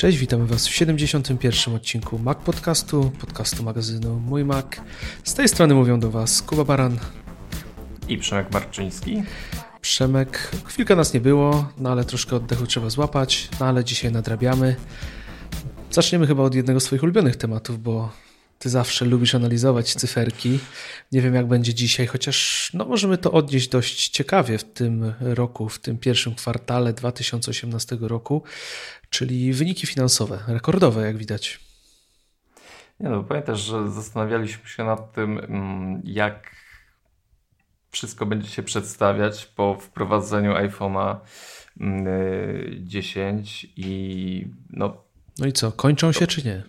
Cześć, witamy Was w 71. odcinku Mac Podcastu, podcastu magazynu Mój Mac. Z tej strony mówią do Was Kuba Baran i Przemek Marczyński. Przemek, chwilkę nas nie było, no ale troszkę oddechu trzeba złapać, no ale dzisiaj nadrabiamy. Zaczniemy chyba od jednego z Twoich ulubionych tematów, bo ty zawsze lubisz analizować cyferki. Nie wiem, jak będzie dzisiaj, chociaż no, możemy to odnieść dość ciekawie w tym roku, w tym pierwszym kwartale 2018 roku, czyli wyniki finansowe, rekordowe, jak widać. Nie no, pamiętasz, że zastanawialiśmy się nad tym, mm, jak wszystko będzie się przedstawiać po wprowadzeniu iPhone'a 10 mm, i no. No i co, kończą się czy nie?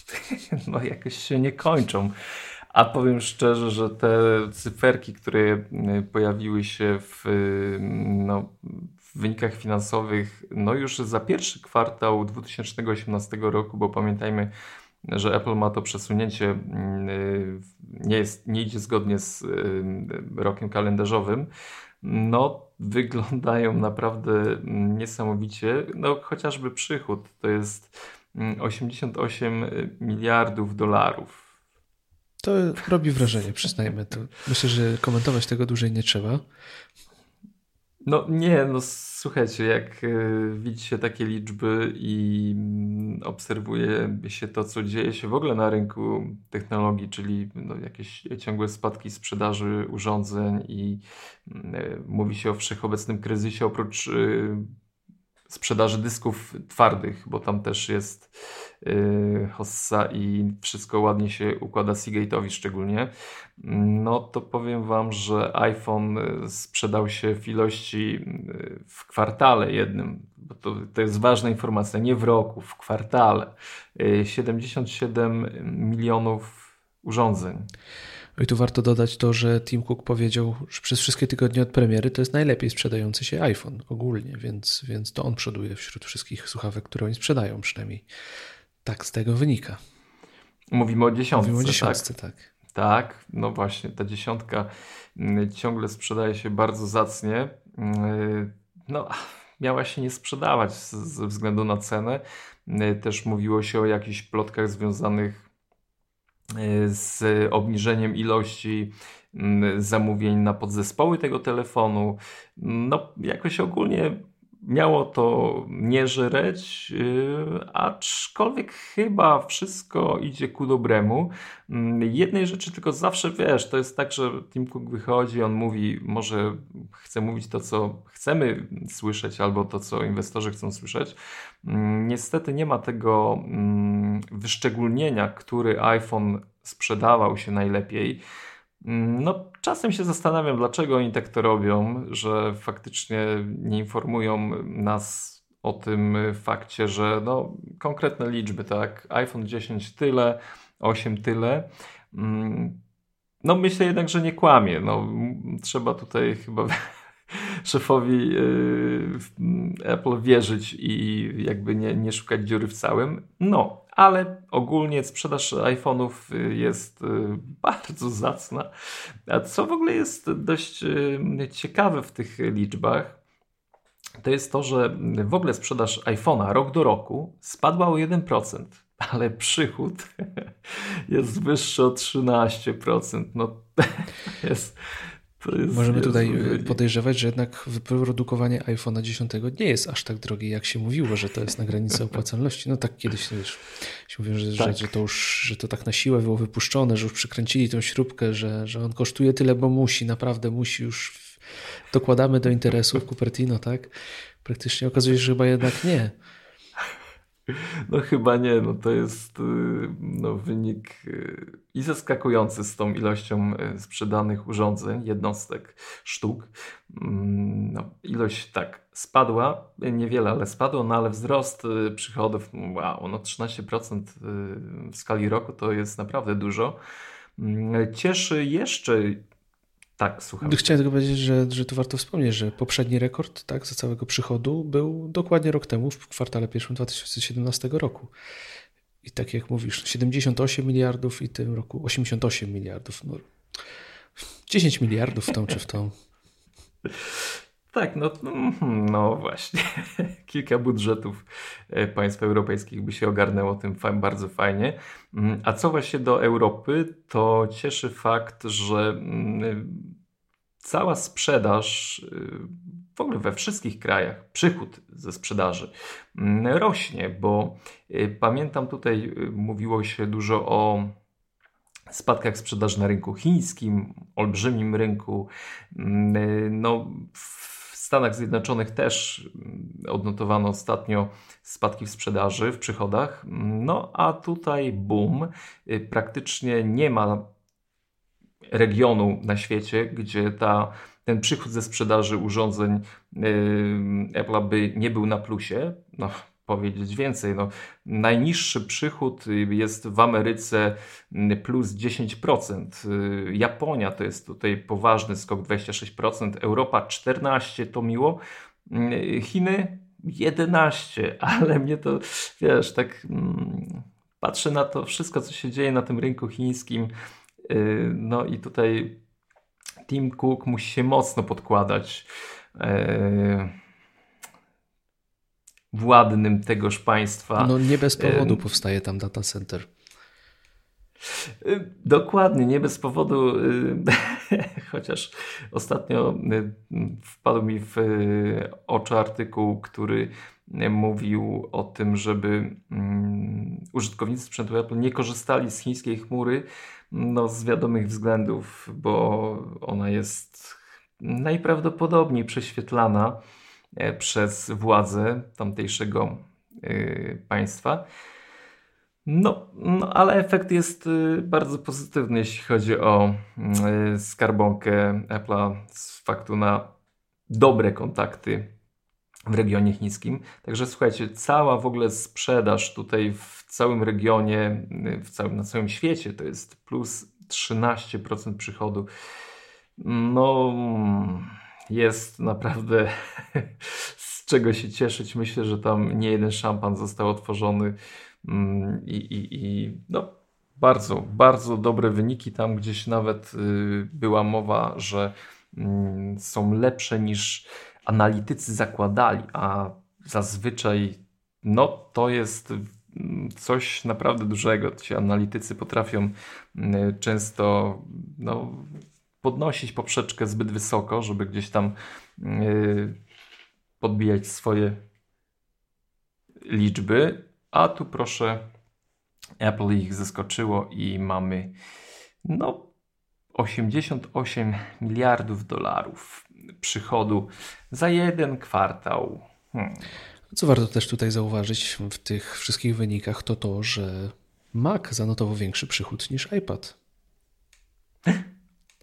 no jakoś się nie kończą. A powiem szczerze, że te cyferki, które y, pojawiły się w, y, no, w wynikach finansowych, no już za pierwszy kwartał 2018 roku, bo pamiętajmy, że Apple ma to przesunięcie, y, nie, jest, nie idzie zgodnie z rokiem kalendarzowym, no wyglądają naprawdę niesamowicie. No chociażby przychód to jest 88 miliardów dolarów. To robi wrażenie, przyznajmy to. Myślę, że komentować tego dłużej nie trzeba. No nie, no słuchajcie, jak y, widzicie takie liczby i mm, obserwuje się to, co dzieje się w ogóle na rynku technologii, czyli no, jakieś ciągłe spadki sprzedaży urządzeń i y, mówi się o wszechobecnym kryzysie, oprócz y, sprzedaży dysków twardych, bo tam też jest yy, Hossa i wszystko ładnie się układa Seagate'owi szczególnie, no to powiem Wam, że iPhone y, sprzedał się w ilości y, w kwartale jednym, bo to, to jest ważna informacja, nie w roku, w kwartale. 77 y, milionów urządzeń. I tu warto dodać to, że Tim Cook powiedział, że przez wszystkie tygodnie od premiery to jest najlepiej sprzedający się iPhone ogólnie, więc, więc to on przoduje wśród wszystkich słuchawek, które oni sprzedają, przynajmniej tak z tego wynika. Mówimy o dziesiątce. Mówimy o dziesiątce, tak. tak. Tak, no właśnie, ta dziesiątka mm, ciągle sprzedaje się bardzo zacnie. Mm, no, miała się nie sprzedawać ze względu na cenę. Mm, też mówiło się o jakichś plotkach związanych z obniżeniem ilości mm, zamówień na podzespoły tego telefonu. No, jakoś ogólnie miało to nie żreć, yy, aczkolwiek chyba wszystko idzie ku dobremu. Yy, jednej rzeczy tylko zawsze wiesz, to jest tak, że Tim Cook wychodzi, on mówi, może chce mówić to, co chcemy słyszeć, albo to, co inwestorzy chcą słyszeć. Yy, niestety nie ma tego mm, wyszczególnienia, który iPhone sprzedawał się najlepiej. Mm, no, czasem się zastanawiam, dlaczego oni tak to robią, że faktycznie nie informują nas o tym fakcie, że no, konkretne liczby, tak, iPhone 10 tyle, 8 tyle. Mm, no, myślę jednak, że nie kłamie. No, trzeba tutaj chyba szefowi y, Apple wierzyć i jakby nie, nie szukać dziury w całym. No, ale ogólnie sprzedaż iPhone'ów y, jest y, bardzo zacna. A co w ogóle jest dość ciekawe w tych liczbach, to jest to, że w ogóle sprzedaż iPhone'a rok do roku spadła o 1%, ale przychód jest wyższy o 13%. No, jest Możemy tutaj podejrzewać, że jednak wyprodukowanie iPhone'a 10 nie jest aż tak drogie, jak się mówiło, że to jest na granicy opłacalności. No tak kiedyś wiesz, się mówią, że, tak. że, że, to już że to tak na siłę było wypuszczone, że już przykręcili tą śrubkę, że, że on kosztuje tyle, bo musi, naprawdę musi już. Dokładamy do interesów Cupertino, tak? Praktycznie okazuje się, że chyba jednak nie. No chyba nie, no to jest y, no, wynik y, i zaskakujący z tą ilością y, sprzedanych urządzeń, jednostek, sztuk. Mm, no, ilość tak spadła, niewiele, ale spadła, no ale wzrost przychodów, wow, no 13% w skali roku to jest naprawdę dużo. Mm, cieszy jeszcze tak, słucham. Chciałem tylko powiedzieć, że, że tu warto wspomnieć, że poprzedni rekord tak, za całego przychodu był dokładnie rok temu, w kwartale pierwszym 2017 roku. I tak jak mówisz, 78 miliardów i w tym roku 88 miliardów. No, 10 miliardów w tą czy w tą. Tak, no, no właśnie. Kilka budżetów e, państw europejskich by się ogarnęło tym bardzo fajnie. Mm, a co właśnie do Europy, to cieszy fakt, że mm, cała sprzedaż y, w ogóle we wszystkich krajach, przychód ze sprzedaży mm, rośnie, bo y, pamiętam tutaj y, mówiło się dużo o spadkach sprzedaży na rynku chińskim, olbrzymim rynku. No, w Stanach Zjednoczonych też odnotowano ostatnio spadki w sprzedaży, w przychodach. No a tutaj boom. Praktycznie nie ma regionu na świecie, gdzie ta, ten przychód ze sprzedaży urządzeń yy, Apple'a by nie był na plusie. No, powiedzieć więcej. No, najniższy przychód jest w Ameryce plus 10%. Yy, Japonia to jest tutaj poważny skok 26%, Europa 14% to miło. Yy, Chiny 11, ale mnie to wiesz, tak mm, patrzę na to wszystko, co się dzieje na tym rynku chińskim no i tutaj Tim Cook musi się mocno podkładać y, władnym tegoż państwa. No nie bez powodu y, powstaje tam data center. Dokładnie, nie bez powodu, chociaż ostatnio wpadł mi w oczy artykuł, który mówił o tym, żeby mm, użytkownicy sprzętu Apple nie korzystali z chińskiej chmury, no, z wiadomych względów, bo ona jest najprawdopodobniej prześwietlana e, przez władze tamtejszego e, państwa. No, no, ale efekt jest e, bardzo pozytywny, jeśli chodzi o skarbonkę Apple'a z faktu na dobre kontakty w regionie chińskim. Także słuchajcie, cała w ogóle sprzedaż tutaj w całym regionie, w całym, na całym świecie to jest plus 13% przychodu. No, jest naprawdę z czego się cieszyć. Myślę, że tam nie jeden szampan został otworzony mm, i, i, i no, bardzo, bardzo dobre wyniki. Tam gdzieś nawet y, była mowa, że mm, są lepsze niż analitycy zakładali, a zazwyczaj no, to jest coś naprawdę dużego. Ci analitycy potrafią mm, często no, podnosić poprzeczkę zbyt wysoko, żeby gdzieś tam yy, podbijać swoje liczby, a tu proszę Apple ich zaskoczyło i mamy no 88 miliardów dolarów przychodu za jeden kwartał. Hmm. Co warto też tutaj zauważyć w tych wszystkich wynikach, to to, że Mac zanotował większy przychód niż iPad.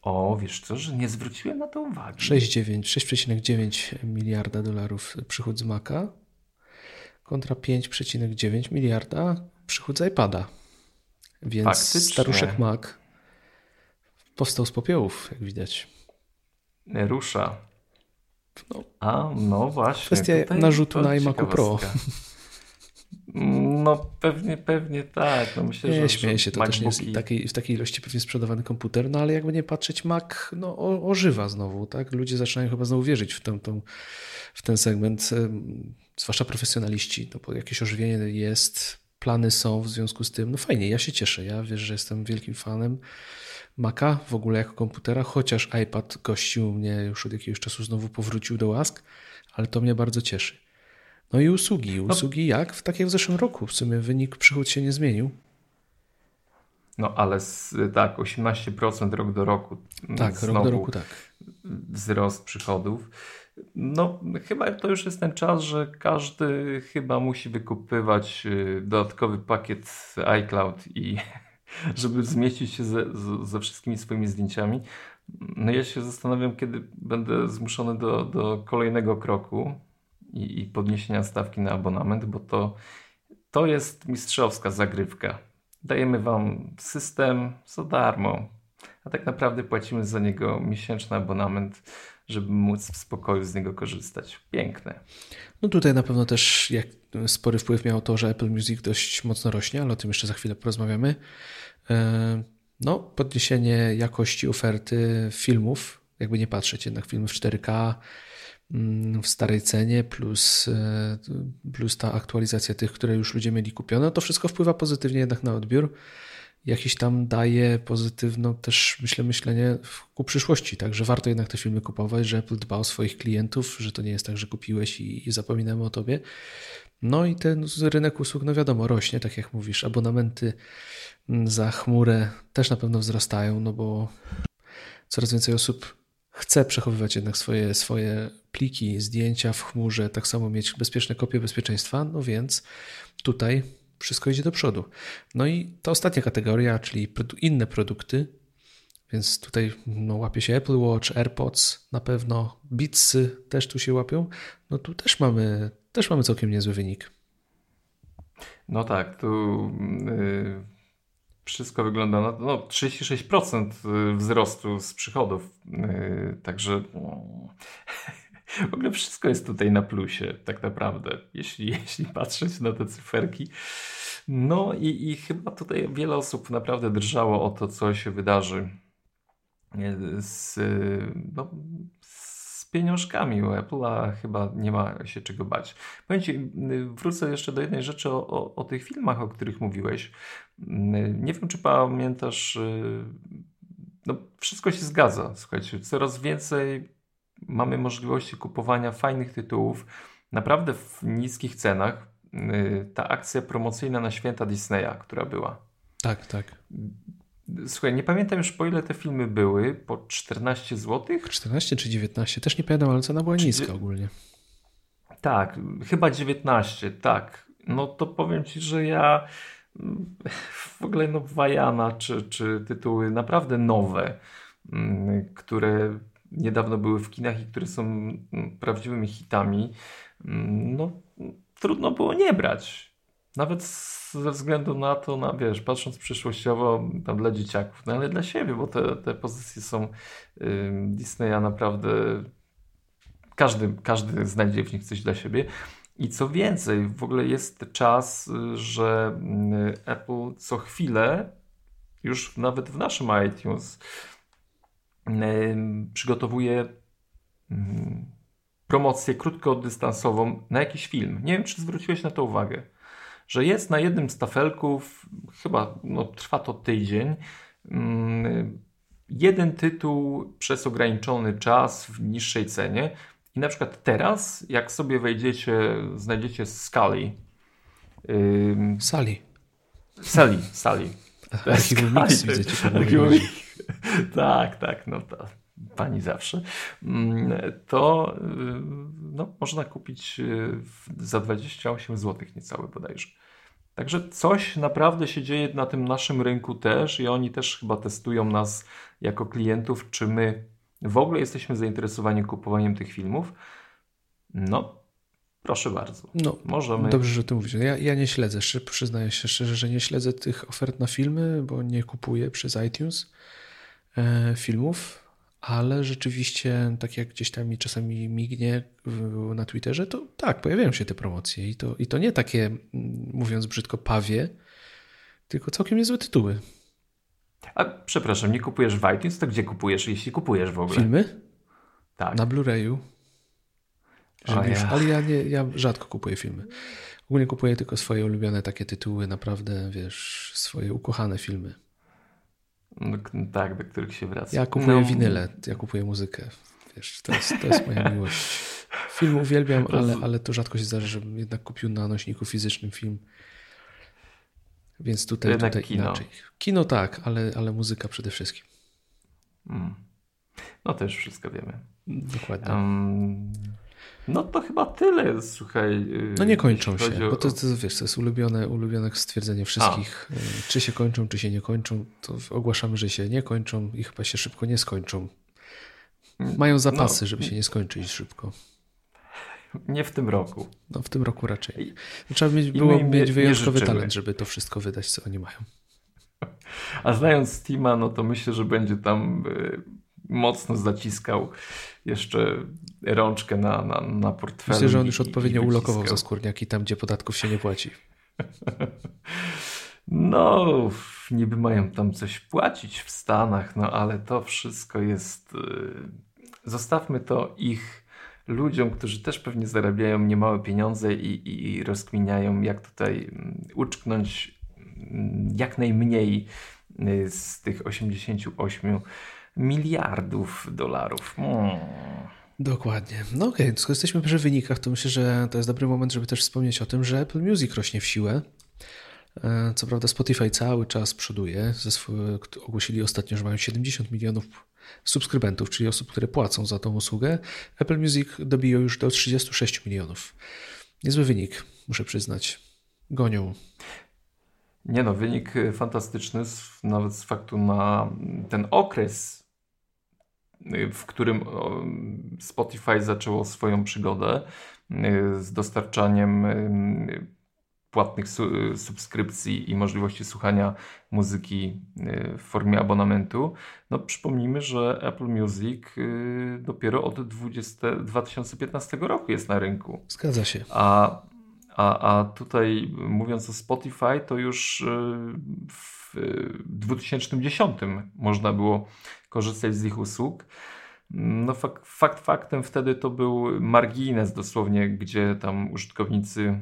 O, wiesz co, że nie zwróciłem na to uwagi. 6,9 miliarda dolarów przychód z Maca kontra 5,9 miliarda przychód z iPada. Więc Faktycznie. staruszek Mac powstał z popiołów, jak widać rusza. No. A, no właśnie. Kwestia narzutu na iMacu Pro. No pewnie, pewnie tak. No myślę, nie, że, śmieję się, to MacBooki... też nie jest takiej, w takiej ilości pewnie sprzedawany komputer, no ale jakby nie patrzeć, Mac no, o, ożywa znowu, tak? Ludzie zaczynają chyba znowu wierzyć w, tę, tą, w ten segment, zwłaszcza profesjonaliści, no bo jakieś ożywienie jest, plany są w związku z tym, no fajnie, ja się cieszę, ja wiesz, że jestem wielkim fanem Maca w ogóle jako komputera, chociaż iPad gościł mnie już od jakiegoś czasu, znowu powrócił do łask, ale to mnie bardzo cieszy. No i usługi. No. Usługi jak? W, tak jak w zeszłym roku. W sumie wynik przychód się nie zmienił. No ale z, tak, 18% rok do roku. Tak, rok do roku, tak. Wzrost przychodów. No, chyba to już jest ten czas, że każdy chyba musi wykupywać y, dodatkowy pakiet iCloud i żeby zmieścić się ze, ze wszystkimi swoimi zdjęciami. No ja się zastanawiam, kiedy będę zmuszony do, do kolejnego kroku i, i podniesienia stawki na abonament, bo to, to jest mistrzowska zagrywka. Dajemy Wam system za darmo, a tak naprawdę płacimy za niego miesięczny abonament, żeby móc w spokoju z niego korzystać. Piękne. No tutaj na pewno też jak spory wpływ miało to, że Apple Music dość mocno rośnie, ale o tym jeszcze za chwilę porozmawiamy. E, no, podniesienie jakości oferty filmów, jakby nie patrzeć, jednak filmy w 4K, mm, w starej cenie, plus, e, plus ta aktualizacja tych, które już ludzie mieli kupione, to wszystko wpływa pozytywnie jednak na odbiór. Jakiś tam daje pozytywną też, myślę, myślenie ku przyszłości. Także warto jednak te filmy kupować, że Apple dba o swoich klientów, że to nie jest tak, że kupiłeś i, i zapominamy o tobie. No i ten rynek usług, no wiadomo, rośnie, tak jak mówisz. Abonamenty mm, za chmurę też na pewno wzrastają, no bo coraz więcej osób chce przechowywać jednak swoje, swoje pliki, zdjęcia w chmurze, tak samo mieć bezpieczne kopie bezpieczeństwa, no więc tutaj wszystko idzie do przodu. No i ta ostatnia kategoria, czyli inne produkty, więc tutaj no, łapie się Apple Watch, AirPods na pewno, Beatsy też tu się łapią. No tu też mamy, też mamy całkiem niezły wynik. No tak, tu yy, wszystko wygląda na no, 36% y, wzrostu z przychodów. Yy, także no, w ogóle wszystko jest tutaj na plusie, tak naprawdę, jeśli, jeśli patrzeć na te cyferki. No i, i chyba tutaj wiele osób naprawdę drżało o to, co się wydarzy z, no, pieniążkami u Apple'a chyba nie ma się czego bać. Powiem Ci, wrócę jeszcze do jednej rzeczy o, o, o tych filmach, o których mówiłeś. Nie wiem, czy pamiętasz, no wszystko się zgadza. Słuchajcie, coraz więcej mamy możliwości kupowania fajnych tytułów, naprawdę w niskich cenach. Ta akcja promocyjna na święta Disneya, która była. Tak, tak. Słuchaj, nie pamiętam już po ile te filmy były, po 14 zł? 14 czy 19, też nie pamiętam, ale cena była niska ogólnie. Tak, chyba 19, tak. No to powiem Ci, że ja w ogóle no Wajana, czy, czy tytuły naprawdę nowe, mm, które niedawno były w kinach i które są mm, prawdziwymi hitami, mm, no trudno było nie brać. Nawet ze względu na to, na, wiesz, patrząc przyszłościowo tam dla dzieciaków, no ale dla siebie, bo te, te pozycje są y, Disneya naprawdę każdy, każdy znajdzie w nich coś dla siebie. I co więcej, w ogóle jest czas, że y, Apple co chwilę, już nawet w naszym iTunes, przygotowuje promocję krótkodystansową na jakiś film. Nie wiem, czy zwróciłeś na to uwagę że jest na jednym z tafelków, chyba no, trwa to tydzień, mm, jeden tytuł przez ograniczony czas w niższej cenie. I na przykład teraz, jak sobie wejdziecie, znajdziecie Scully. Sally. Archiwum Mix widzę Tak, tak, no to pani zawsze, mm, to y, no, można kupić y, za 28 zł niecałe bodajże. Także coś naprawdę się dzieje na tym naszym rynku też i oni też chyba testują nas jako klientów, czy my w ogóle jesteśmy zainteresowani kupowaniem tych filmów. No, proszę bardzo. No, Możemy... Dobrze, że to mówisz. Ja, ja nie śledzę, przyznaję się szczerze, że nie śledzę tych ofert na filmy, bo nie kupuję przez iTunes e, filmów ale rzeczywiście, tak jak gdzieś tam mi czasami mignie na Twitterze, to tak, pojawiają się te promocje i to, i to nie takie, mówiąc brzydko, pawie, tylko całkiem niezłe tytuły. A przepraszam, nie kupujesz w iTunes, to gdzie kupujesz, jeśli kupujesz w ogóle? Filmy? Tak. Na Blu-rayu. Ja. Ale ja, nie, ja rzadko kupuję filmy. Ogólnie kupuję tylko swoje ulubione takie tytuły, naprawdę, wiesz, swoje ukochane filmy. No, tak, do których się wraca. Ja kupuję no. winyle, ja kupuję muzykę. Wiesz, to jest, to jest moja miłość. Film uwielbiam, ale, ale to rzadko się zdarza, żebym jednak kupił na nośniku fizycznym film. Więc tutaj, jednak tutaj kino. inaczej. Kino tak, ale, ale muzyka przede wszystkim. Mm. No też wszystko wiemy. Dokładnie. Um, no to chyba tyle, słuchaj. Y, no nie kończą się, o... bo to, to, wiesz, to jest ulubione, ulubione stwierdzenie wszystkich. A. Y, czy się kończą, czy się nie kończą, to ogłaszamy, że się nie kończą i chyba się szybko nie skończą. Mają zapasy, no. żeby się nie skończyć szybko. Nie w tym roku. No w tym roku raczej. Trzeba mieć, było mieć wyjątkowy talent, żeby to wszystko wydać, co oni mają. A znając Steama, no to myślę, że będzie tam y, mocno zaciskał jeszcze rączkę na, na, na portfelu. Myślę, że on już odpowiednio ulokował za skórniaki tam, gdzie podatków się nie płaci. No, niby mają tam coś płacić w Stanach, no ale to wszystko jest. Y, zostawmy to ich ludziom, którzy też pewnie zarabiają niemałe pieniądze i, i rozkminiają, jak tutaj mm, uczknąć mm, jak najmniej y, z tych 88 miliardów dolarów. Hmm. Dokładnie. No okej, okay. skoro jesteśmy przy wynikach, to myślę, że to jest dobry moment, żeby też wspomnieć o tym, że Apple Music rośnie w siłę. E, co prawda Spotify cały czas przoduje. Ogłosili ostatnio, że mają 70 milionów subskrybentów, czyli osób, które płacą za tą usługę. Apple Music dobiło już do 36 milionów. Niezły wynik, muszę przyznać. Gonią. Nie no, wynik fantastyczny, nawet z faktu na ten okres, w którym Spotify zaczęło swoją przygodę y, z dostarczaniem y, płatnych su subskrypcji i możliwości słuchania muzyki y, w formie abonamentu. No przypomnijmy, że Apple Music dopiero od 20, 2015 roku jest na rynku. Zgadza się. A, a, a tutaj mówiąc o Spotify, to już w 2010 można było korzystać z ich usług. No fakt, fakt faktem wtedy to był margines dosłownie, gdzie tam użytkownicy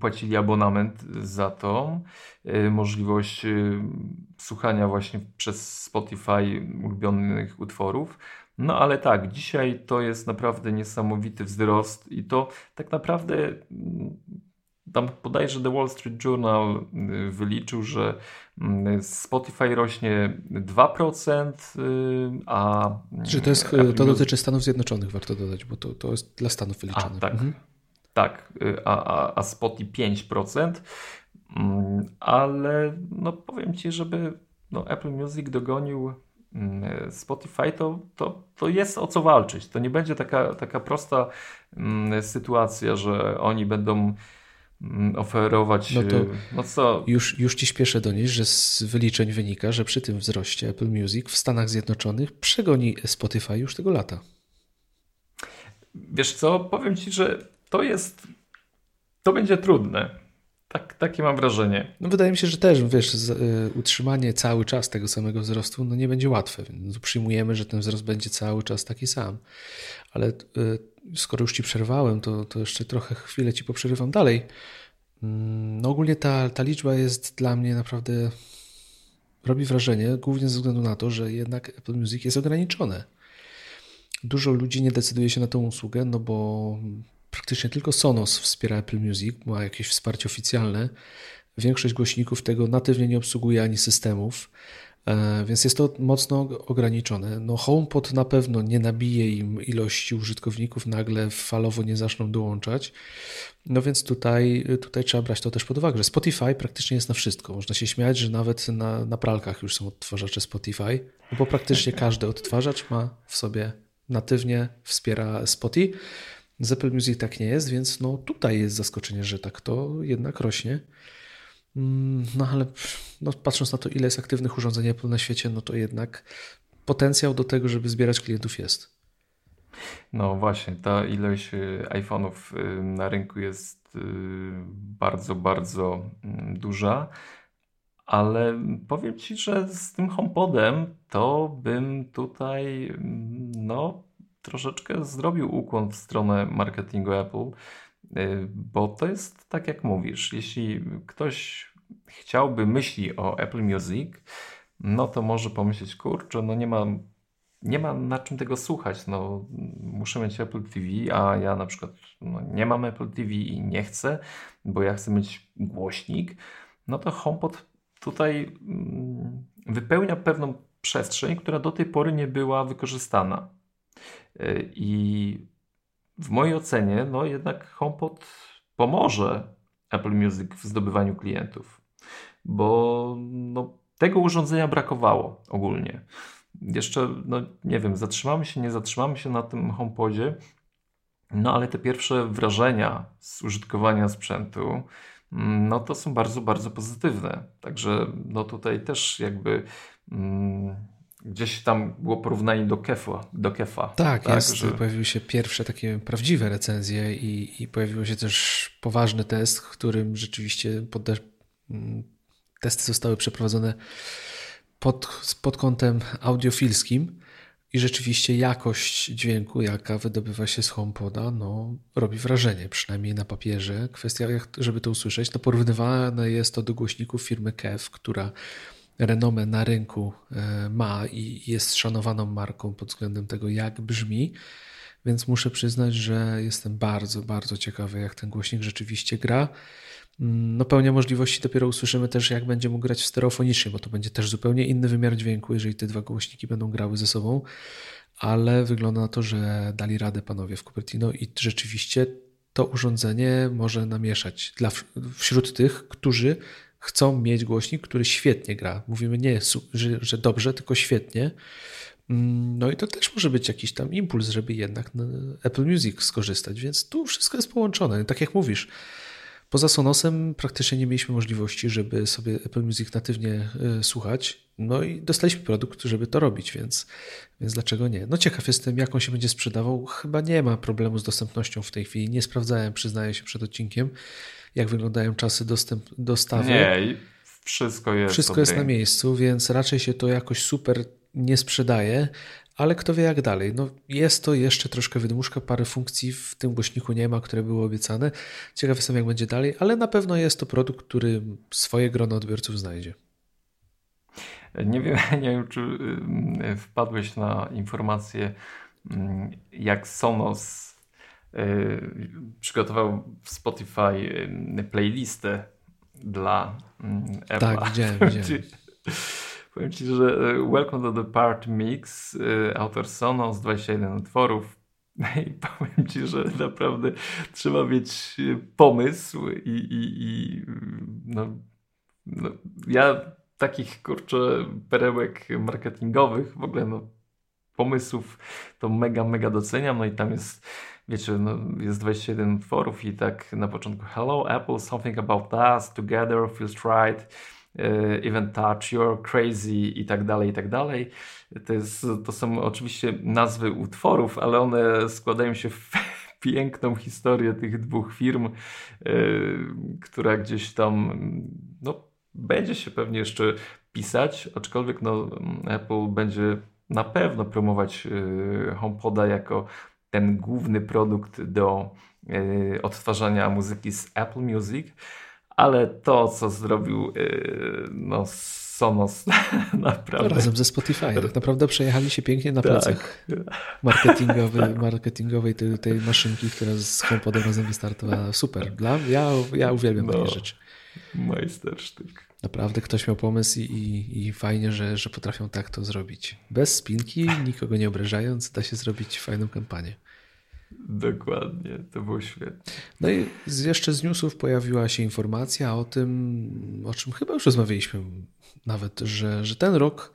płacili abonament za to, y, możliwość y, słuchania właśnie przez Spotify ulubionych utworów. No ale tak, dzisiaj to jest naprawdę niesamowity wzrost i to tak naprawdę tam bodajże The Wall Street Journal y, wyliczył, że mm, Spotify rośnie 2%, a... Czy to, jest, to dotyczy Stanów Zjednoczonych, warto dodać, bo to, to jest dla Stanów wyliczone. A, tak. Mhm. Tak, y, a, a, a Spotify 5%, mm, ale no powiem Ci, żeby no Apple Music dogonił mm, Spotify, to, to, to jest o co walczyć. To nie będzie taka, taka prosta mm, sytuacja, że oni będą oferować. No to y, no co? Już, już ci śpieszę donieść, że z wyliczeń wynika, że przy tym wzroście Apple Music w Stanach Zjednoczonych przegoni Spotify już tego lata. Wiesz co, powiem ci, że to jest, to będzie trudne. Tak, takie mam wrażenie. No wydaje mi się, że też, wiesz, z, y, utrzymanie cały czas tego samego wzrostu no nie będzie łatwe. Więc przyjmujemy, że ten wzrost będzie cały czas taki sam. Ale y, skoro już ci przerwałem, to, to jeszcze trochę chwilę ci poprzerywam dalej. Mm, no ogólnie ta, ta liczba jest dla mnie naprawdę robi wrażenie, głównie ze względu na to, że jednak Apple Music jest ograniczone. Dużo ludzi nie decyduje się na tą usługę, no bo praktycznie tylko Sonos wspiera Apple Music, ma jakieś wsparcie oficjalne. Większość głośników tego natywnie nie obsługuje ani systemów, więc jest to mocno ograniczone. No HomePod na pewno nie nabije im ilości użytkowników, nagle falowo nie zaczną dołączać. No więc tutaj, tutaj trzeba brać to też pod uwagę, że Spotify praktycznie jest na wszystko. Można się śmiać, że nawet na, na pralkach już są odtwarzacze Spotify, no bo praktycznie każdy odtwarzacz ma w sobie natywnie wspiera Spotify. Z Apple Music tak nie jest, więc no tutaj jest zaskoczenie, że tak to jednak rośnie. Mm, no ale no, patrząc na to, ile jest aktywnych urządzeń Apple na świecie, no to jednak potencjał do tego, żeby zbierać klientów jest. No właśnie, ta ilość y, iPhone'ów y, na rynku jest y, bardzo, bardzo mm, duża, ale powiem Ci, że z tym HomePodem to bym tutaj mm, no troszeczkę zrobił ukłon w stronę marketingu Apple, bo to jest tak jak mówisz, jeśli ktoś chciałby myśli o Apple Music, no to może pomyśleć, kurczę, no nie ma, nie ma na czym tego słuchać, no muszę mieć Apple TV, a ja na przykład no, nie mam Apple TV i nie chcę, bo ja chcę mieć głośnik, no to HomePod tutaj mm, wypełnia pewną przestrzeń, która do tej pory nie była wykorzystana. I w mojej ocenie, no jednak HomePod pomoże Apple Music w zdobywaniu klientów, bo no, tego urządzenia brakowało ogólnie. Jeszcze, no nie wiem, zatrzymamy się, nie zatrzymamy się na tym HomePodzie, no ale te pierwsze wrażenia z użytkowania sprzętu, no to są bardzo, bardzo pozytywne. Także no tutaj też jakby... Mm, Gdzieś tam było porównanie do Kefa. Do kefa tak, tak jest, że... pojawiły się pierwsze takie prawdziwe recenzje i, i pojawił się też poważny test, w którym rzeczywiście pod, mm, testy zostały przeprowadzone pod, pod kątem audiofilskim I rzeczywiście jakość dźwięku, jaka wydobywa się z HomePoda, no, robi wrażenie, przynajmniej na papierze. Kwestia, żeby to usłyszeć, no porównywane jest to do głośników firmy Kev, która renomę na rynku e, ma i jest szanowaną marką pod względem tego, jak brzmi. Więc muszę przyznać, że jestem bardzo, bardzo ciekawy, jak ten głośnik rzeczywiście gra. No, pełnia możliwości dopiero usłyszymy też, jak będzie mógł grać stereofonicznie, bo to będzie też zupełnie inny wymiar dźwięku, jeżeli te dwa głośniki będą grały ze sobą. Ale wygląda na to, że dali radę panowie w Cupertino i rzeczywiście to urządzenie może namieszać dla, wśród tych, którzy chcą mieć głośnik, który świetnie gra. Mówimy nie, że, że dobrze, tylko świetnie. Mm, no i to też może być jakiś tam impuls, żeby jednak na Apple Music skorzystać, więc tu wszystko jest połączone. Tak jak mówisz, poza Sonosem praktycznie nie mieliśmy możliwości, żeby sobie Apple Music natywnie y, słuchać. No i dostaliśmy produkt, żeby to robić, więc, więc dlaczego nie? No ciekaw jestem, jak on się będzie sprzedawał. Chyba nie ma problemu z dostępnością w tej chwili. Nie sprawdzałem, przyznaję się przed odcinkiem jak wyglądają czasy dostęp, dostawy. Nie, wszystko jest. Wszystko jest na miejscu, więc raczej się to jakoś super nie sprzedaje, ale kto wie jak dalej. No, jest to jeszcze troszkę wydmuszka, parę funkcji w tym głośniku nie ma, które były obiecane. Ciekaw jestem jak będzie dalej, ale na pewno jest to produkt, który swoje grono odbiorców znajdzie. Nie wiem, nie wiem czy y, wpadłeś na informację, mm, jak Sonos Y, przygotował w Spotify y, playlistę dla Apple. Tak, widziałem, widziałem. Powiem Ci, że y, Welcome to the Part Mix, autor Sonos, 21 utworów. I powiem Ci, że naprawdę trzeba mieć pomysł i, i, i no, no, ja takich kurczę perełek marketingowych, w ogóle no, pomysłów to mega, mega doceniam. No i tam jest wiecie, no, jest 21 utworów i tak na początku Hello Apple, something about us, together, feels right, uh, even touch, you're crazy i tak dalej, i tak dalej. To, jest, to są oczywiście nazwy utworów, ale one składają się w piękną historię tych dwóch firm, yy, która gdzieś tam no, będzie się pewnie jeszcze pisać, aczkolwiek no, Apple będzie na pewno promować yy, HomePoda jako ten główny produkt do odtwarzania muzyki z Apple Music, ale to, co zrobił y, no, Sonos naprawdę. razem ze Spotify. Tak naprawdę przejechali się pięknie na plecach tak. marketingowej, marketingowej tej, tej maszynki, która z HomePodem razem wystartowała. Super. Dla, ja, ja uwielbiam no, takie rzeczy. Majstersztyk. Naprawdę ktoś miał pomysł i, i, i, fajnie, że, że potrafią tak to zrobić. Bez spinki, nikogo nie obrażając, da się zrobić fajną kampanię. Dokładnie, to było świetne. No i jeszcze z newsów pojawiła się informacja o tym, o czym chyba już rozmawialiśmy nawet, że, że ten rok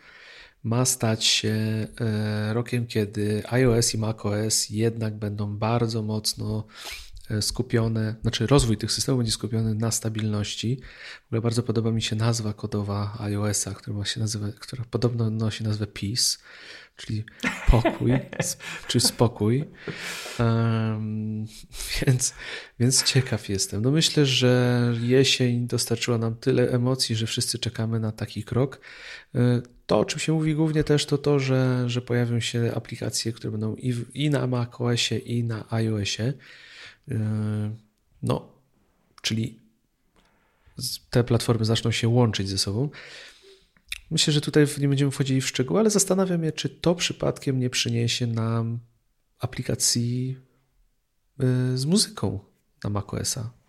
ma stać się e, rokiem, kiedy iOS i macOS jednak będą bardzo mocno skupione, znaczy rozwój tych systemów będzie skupiony na stabilności. W ogóle bardzo podoba mi się nazwa kodowa iOS-a, która, się nazywa, która podobno nosi nazwę Peace, czyli pokój, czy spokój. Um, więc, więc ciekaw jestem. No myślę, że jesień dostarczyła nam tyle emocji, że wszyscy czekamy na taki krok. E, to, o czym się mówi głównie też, to to, że, że pojawią się aplikacje, które będą i, w, i na macOSie, i na iOSie. Yy, no, czyli te platformy zaczną się łączyć ze sobą. Myślę, że tutaj nie będziemy wchodzili w szczegóły, ale zastanawiam się, czy to przypadkiem nie przyniesie nam aplikacji yy, z muzyką na macOSa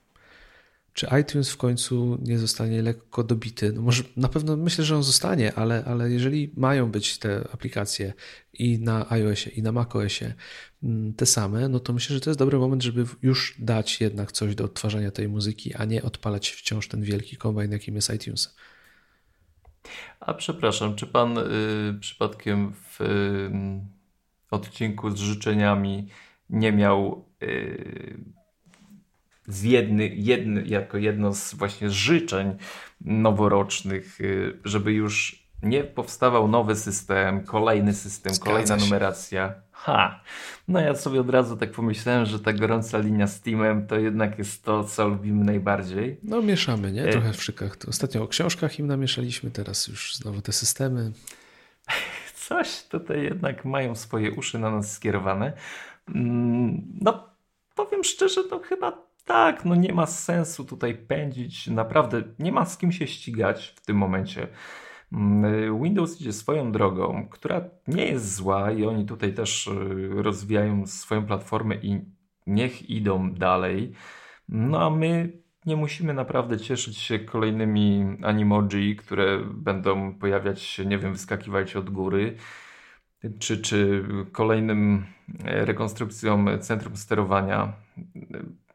czy iTunes w końcu nie zostanie lekko dobity? No może na pewno myślę, że on zostanie, ale, ale jeżeli mają być te aplikacje i na iOSie, i na macOSie mm, te same, no to myślę, że to jest dobry moment, żeby już dać jednak coś do odtwarzania tej muzyki, a nie odpalać wciąż ten wielki kombajn, jakim jest iTunes. A przepraszam, czy pan y, przypadkiem w y, odcinku z życzeniami nie miał y, z jedny, jedny, jako jedno z właśnie życzeń noworocznych, y, żeby już nie powstawał nowy system, kolejny system, Zgadza kolejna się. numeracja. Ha! No ja sobie od razu tak pomyślałem, że ta gorąca linia z Teamem to jednak jest to, co lubimy najbardziej. No mieszamy, nie? Trochę w szykach. Ostatnio o książkach im namieszaliśmy, teraz już znowu te systemy. coś tutaj jednak mają swoje uszy na nas skierowane. Mm, no, powiem szczerze, no chyba tak, no nie ma sensu tutaj pędzić, naprawdę nie ma z kim się ścigać w tym momencie. Mm, Windows idzie swoją drogą, która nie jest zła i oni tutaj też y, rozwijają swoją platformę i niech idą dalej. No a my nie musimy naprawdę cieszyć się kolejnymi animoji, które będą pojawiać się, nie wiem, wyskakiwać od góry, czy, czy kolejnym e, rekonstrukcją centrum sterowania.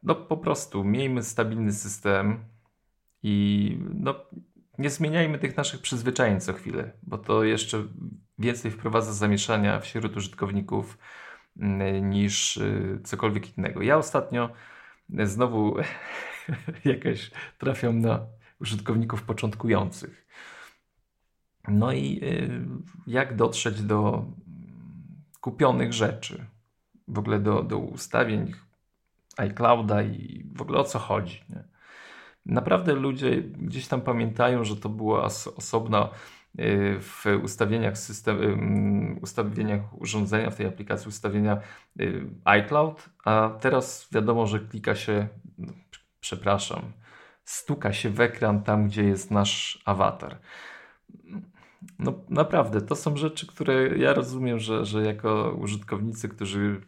No po prostu miejmy stabilny system i no, nie zmieniajmy tych naszych przyzwyczajeń co chwilę, bo to jeszcze więcej wprowadza zamieszania wśród użytkowników mm, niż y, cokolwiek innego. Ja ostatnio znowu jakaś trafiam na użytkowników początkujących. No i y, jak dotrzeć do kupionych rzeczy, w ogóle do, do ustawień iClouda i w ogóle o co chodzi. Nie? Naprawdę ludzie gdzieś tam pamiętają, że to była osobna y, w ustawieniach system, y, ustawieniach urządzenia, w tej aplikacji ustawienia iCloud, a teraz wiadomo, że klika się przepraszam, stuka się w ekran tam, gdzie jest nasz awatar. No naprawdę, to są rzeczy, które ja rozumiem, że, że jako użytkownicy, którzy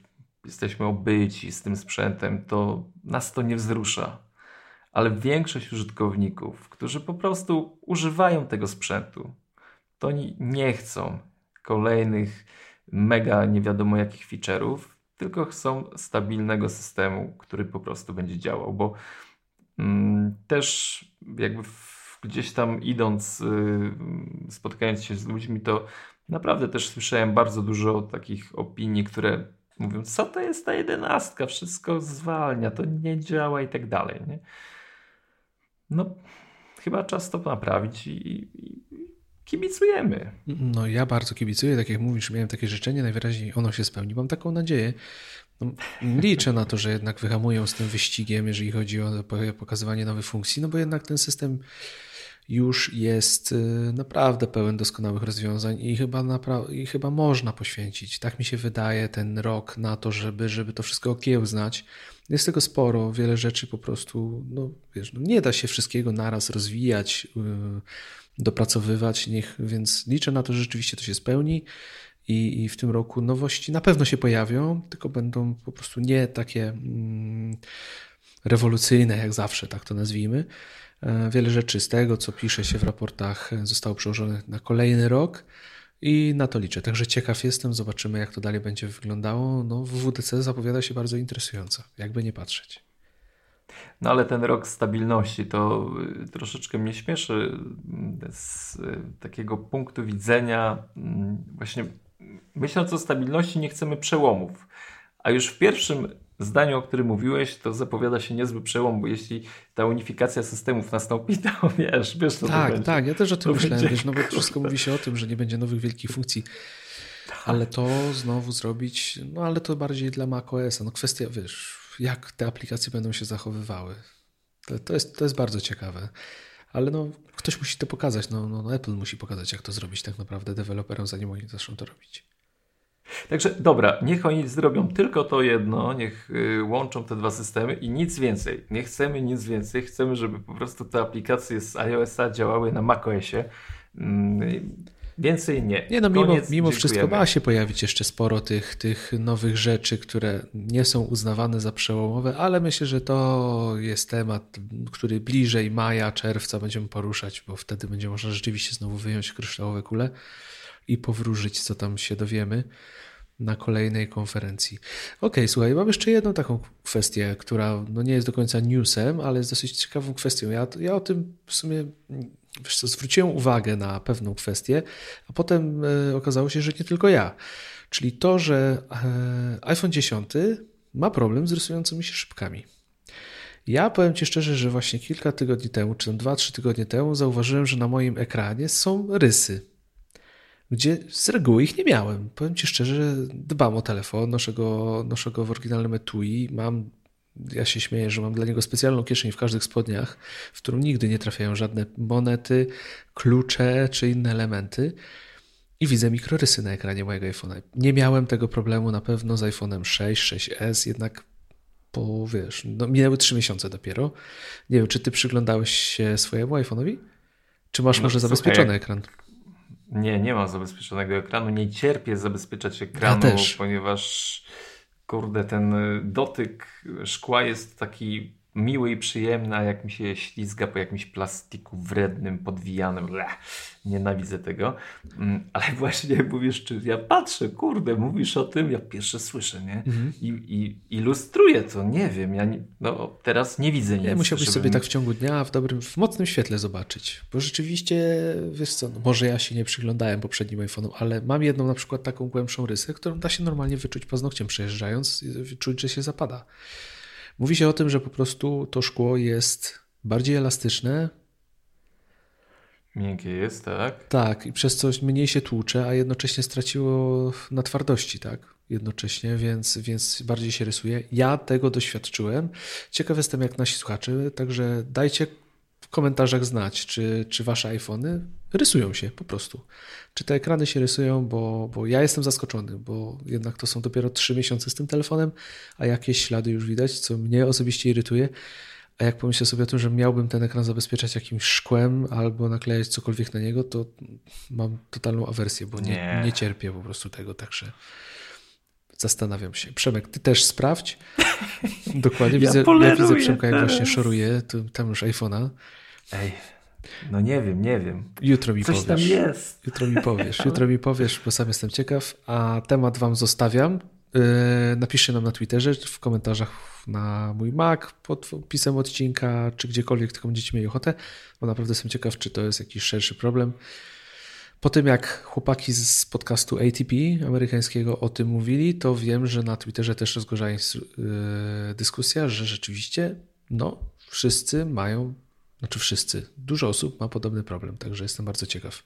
jesteśmy obyci z tym sprzętem, to nas to nie wzrusza. Ale większość użytkowników, którzy po prostu używają tego sprzętu, to oni nie chcą kolejnych mega nie wiadomo jakich feature'ów, tylko chcą stabilnego systemu, który po prostu będzie działał, bo mm, też jakby gdzieś tam idąc, y, spotykając się z ludźmi, to naprawdę też słyszałem bardzo dużo takich opinii, które mówią, co to jest ta jedenastka, wszystko zwalnia, to nie działa i tak dalej. Nie? No, chyba czas to naprawić i, i, kibicujemy. No ja bardzo kibicuję, tak jak mówisz, miałem takie życzenie, najwyraźniej ono się spełni. Mam taką nadzieję. No, liczę na to, że jednak wyhamują z tym wyścigiem, jeżeli chodzi o pokazywanie nowych funkcji, no bo jednak ten system już jest y, naprawdę pełen doskonałych rozwiązań i chyba, i chyba można poświęcić, tak mi się wydaje, ten rok na to, żeby, żeby to wszystko okiełznać. Jest tego sporo, wiele rzeczy po prostu, no wiesz, no nie da się wszystkiego naraz rozwijać, yy, dopracowywać, niech, więc liczę na to, że rzeczywiście to się spełni. I, I, w tym roku nowości na pewno się pojawią, tylko będą po prostu nie takie mm, rewolucyjne jak zawsze, tak to nazwijmy. E, wiele rzeczy z tego, co pisze się w raportach, zostało przełożone na kolejny rok i na to liczę. Także ciekaw jestem, zobaczymy, jak to dalej będzie wyglądało. No, w WDC zapowiada się bardzo interesująco, jakby nie patrzeć. No ale ten rok stabilności to y, troszeczkę mnie śmieszy mm, z y, takiego punktu widzenia. Mm, właśnie myśląc o stabilności, nie chcemy przełomów. A już w pierwszym zdaniu, o którym mówiłeś, to zapowiada się niezły przełom, bo jeśli ta unifikacja systemów nastąpi, to wiesz, wiesz co Tak, to będzie. tak, ja też o tym to myślałem, wiesz, no bo wszystko mówi się o tym, że nie będzie nowych wielkich funkcji. Tak. Ale to znowu zrobić, no ale to bardziej dla macOS-a. No kwestia, wiesz, jak te aplikacje będą się zachowywały. To, to, jest, to jest bardzo ciekawe. Ale no, ktoś musi to pokazać. No, no, no, Apple musi pokazać, jak to zrobić tak naprawdę deweloperom, zanim oni zaczną to robić. Także dobra, niech oni zrobią tylko to jedno, niech y, łączą te dwa systemy i nic więcej. Nie chcemy nic więcej, chcemy, żeby po prostu te aplikacje z iOS-a działały na macOSie. Mm, więcej nie. Nie, no mimo, mimo wszystko ma się pojawić jeszcze sporo tych, tych nowych rzeczy, które nie są uznawane za przełomowe, ale myślę, że to jest temat, który bliżej maja, czerwca będziemy poruszać, bo wtedy będzie można rzeczywiście znowu wyjąć kryształowe kule i powróżyć, co tam się dowiemy na kolejnej konferencji. Ok, słuchaj, mam jeszcze jedną taką kwestię, która no nie jest do końca newsem, ale jest dosyć ciekawą kwestią. Ja, ja o tym w sumie wiesz co, zwróciłem uwagę na pewną kwestię, a potem e, okazało się, że nie tylko ja. Czyli to, że e, iPhone 10 ma problem z rysującymi się szybkami. Ja powiem Ci szczerze, że właśnie kilka tygodni temu, czy tam 2-3 tygodnie temu, zauważyłem, że na moim ekranie są rysy gdzie z reguły ich nie miałem. Powiem Ci szczerze, że dbam o telefon, noszę go, noszę go w oryginalnym etui, mam ja się śmieję, że mam dla niego specjalną kieszeń w każdych spodniach, w którą nigdy nie trafiają żadne monety, klucze czy inne elementy. i widzę mikrorysy na ekranie mojego iPhone'a. Nie miałem tego problemu na pewno z iPhone'em 6, 6S, jednak po, wiesz, no, minęły 3 miesiące dopiero. Nie wiem, czy ty przyglądałeś się swojemu iPhone'owi? Czy masz no, może zabezpieczony ekran? Nie, nie mam zabezpieczonego ekranu. Nie cierpię zabezpieczać ekranu, ja ponieważ kurde, ten dotyk szkła jest taki miły i przyjemny, a jak mi się ślizga po jakimś plastiku wrednym, podwijanym. Bleh, nienawidzę tego. Mm, ale właśnie mówisz, czy ja patrzę, kurde, mówisz o tym, ja pierwsze słyszę, nie? Mhm. I, I, ilustruję to, nie wiem, ja nie, no, teraz nie widzę nic. Nie, musiałbyś żebym... sobie tak w ciągu dnia w dobrym, w mocnym świetle zobaczyć, bo rzeczywiście, wiesz co, no może ja się nie przyglądałem poprzednim iPhone'om, ale mam jedną na przykład taką głębszą rysę, którą da się normalnie wyczuć paznokciem przejeżdżając, czuć, że się zapada. Mówi się o tym, że po prostu to szkło jest bardziej elastyczne. Miękkie jest, tak? Tak, i przez coś mniej się tłucze, a jednocześnie straciło na twardości, tak? Jednocześnie, więc, więc bardziej się rysuje. Ja tego doświadczyłem. Ciekaw jestem, jak nasi słuchacze, także dajcie w komentarzach znać, czy, czy wasze iPhony rysują się po prostu. Czy te ekrany się rysują, bo, bo ja jestem zaskoczony, bo jednak to są dopiero trzy miesiące z tym telefonem, a jakieś ślady już widać, co mnie osobiście irytuje. A jak pomyślę sobie o tym, że miałbym ten ekran zabezpieczać jakimś szkłem albo naklejać cokolwiek na niego, to mam totalną awersję, bo nie, nie. nie cierpię po prostu tego, także zastanawiam się. Przemek, ty też sprawdź. Dokładnie, widzę, ja, ja widzę Przemka, jak właśnie szoruje, tam już iPhone'a. Ej, no nie wiem, nie wiem. Jutro mi Coś powiesz. tam jest. Jutro mi powiesz, jutro mi powiesz, bo sam jestem ciekaw. A temat wam zostawiam. Yy, napiszcie nam na Twitterze, w komentarzach na mój Mac, pod opisem odcinka, czy gdziekolwiek, tylko będziecie mieli ochotę, bo naprawdę jestem ciekaw, czy to jest jakiś szerszy problem. Po tym, jak chłopaki z podcastu ATP amerykańskiego o tym mówili, to wiem, że na Twitterze też rozgorzała yy, dyskusja, że rzeczywiście, no, wszyscy mają znaczy wszyscy. Dużo osób ma podobny problem, także jestem bardzo ciekaw.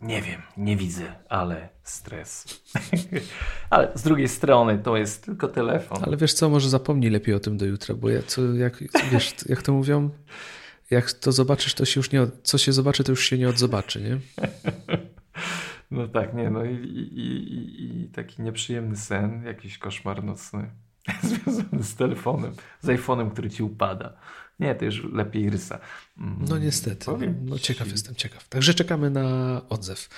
Nie wiem, nie widzę, ale stres. ale z drugiej strony to jest tylko telefon. Ale wiesz co, może zapomnij lepiej o tym do jutra, bo ja, co, jak, wiesz, jak to mówią, jak to zobaczysz, to się już nie, co się zobaczy, to już się nie odzobaczy, nie? No tak, nie, no i, i, i, i taki nieprzyjemny sen, jakiś koszmar nocny związany z telefonem, z iPhone'em, który ci upada. Nie, to już lepiej rysa. Mm, no niestety. No, ciekaw jestem, ciekaw. Także czekamy na odzew.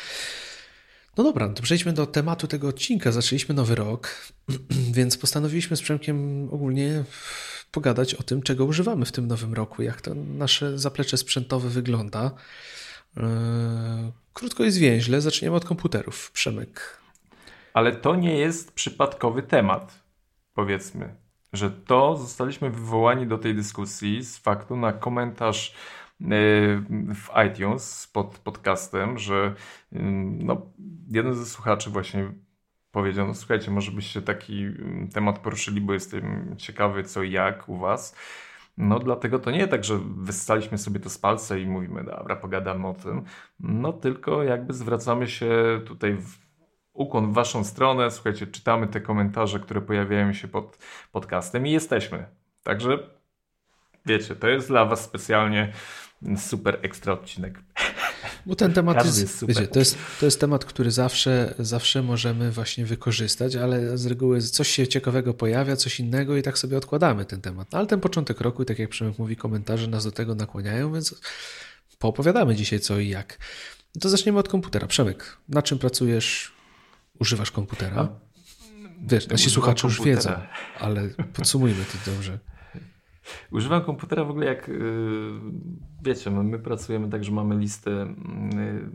No dobra, to przejdźmy do tematu tego odcinka. Zaczęliśmy nowy rok, więc postanowiliśmy z Przemkiem ogólnie pogadać o tym, czego używamy w tym nowym roku, jak to nasze zaplecze sprzętowe wygląda. E, krótko i zwięźle, zaczniemy od komputerów. Przemek. Ale to nie jest przypadkowy temat, powiedzmy że to zostaliśmy wywołani do tej dyskusji z faktu na komentarz e, w iTunes pod podcastem, że mm, no, jeden ze słuchaczy właśnie powiedział, no słuchajcie, może byście taki mm, temat poruszyli, bo jestem ciekawy co i jak u was. No dlatego to nie tak, że wystaliśmy sobie to z palca i mówimy, dobra, pogadamy o tym. No tylko jakby zwracamy się tutaj w ukłon w Waszą stronę. Słuchajcie, czytamy te komentarze, które pojawiają się pod podcastem i jesteśmy. Także wiecie, to jest dla Was specjalnie super ekstra odcinek. Bo ten temat jest, jest wiecie, to, jest, to jest temat, który zawsze, zawsze możemy właśnie wykorzystać, ale z reguły coś się ciekawego pojawia, coś innego i tak sobie odkładamy ten temat. No, ale ten początek roku, tak jak Przemek mówi, komentarze nas do tego nakłaniają, więc poopowiadamy dzisiaj co i jak. No to zaczniemy od komputera. Przemek, na czym pracujesz? Używasz komputera? Wiesz, nasi słuchacze już wiedzą, ale podsumujmy to dobrze. Używam komputera w ogóle jak, y, wiecie, my, my pracujemy tak, że mamy listę y,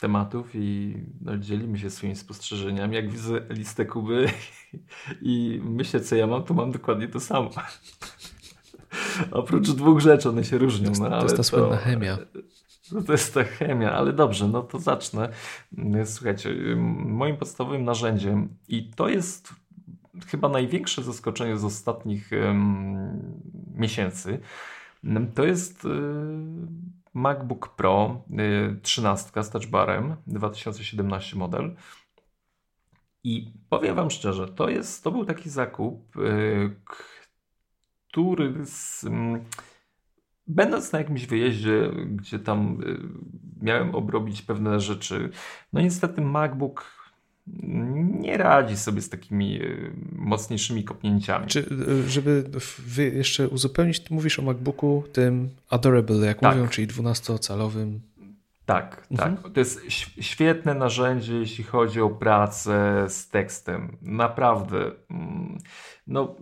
tematów i no, dzielimy się swoimi spostrzeżeniami. Jak widzę listę Kuby i myślę, co ja mam, to mam dokładnie to samo. Oprócz dwóch rzeczy, one się różnią. To, no, to jest ta słynna chemia. No to jest ta chemia, ale dobrze, no to zacznę. Słuchajcie, moim podstawowym narzędziem i to jest chyba największe zaskoczenie z ostatnich um, miesięcy, to jest y, MacBook Pro y, 13 z touchbarem 2017 model. I powiem Wam szczerze, to, jest, to był taki zakup, y, który z, Będąc na jakimś wyjeździe, gdzie tam y, miałem obrobić pewne rzeczy. No niestety MacBook nie radzi sobie z takimi y, mocniejszymi kopnięciami. Czy, y, żeby jeszcze uzupełnić, mówisz o MacBooku tym Adorable, jak tak. mówią, czyli 12-calowym. Tak, mhm. tak. To jest świetne narzędzie, jeśli chodzi o pracę z tekstem. Naprawdę. Mm, no,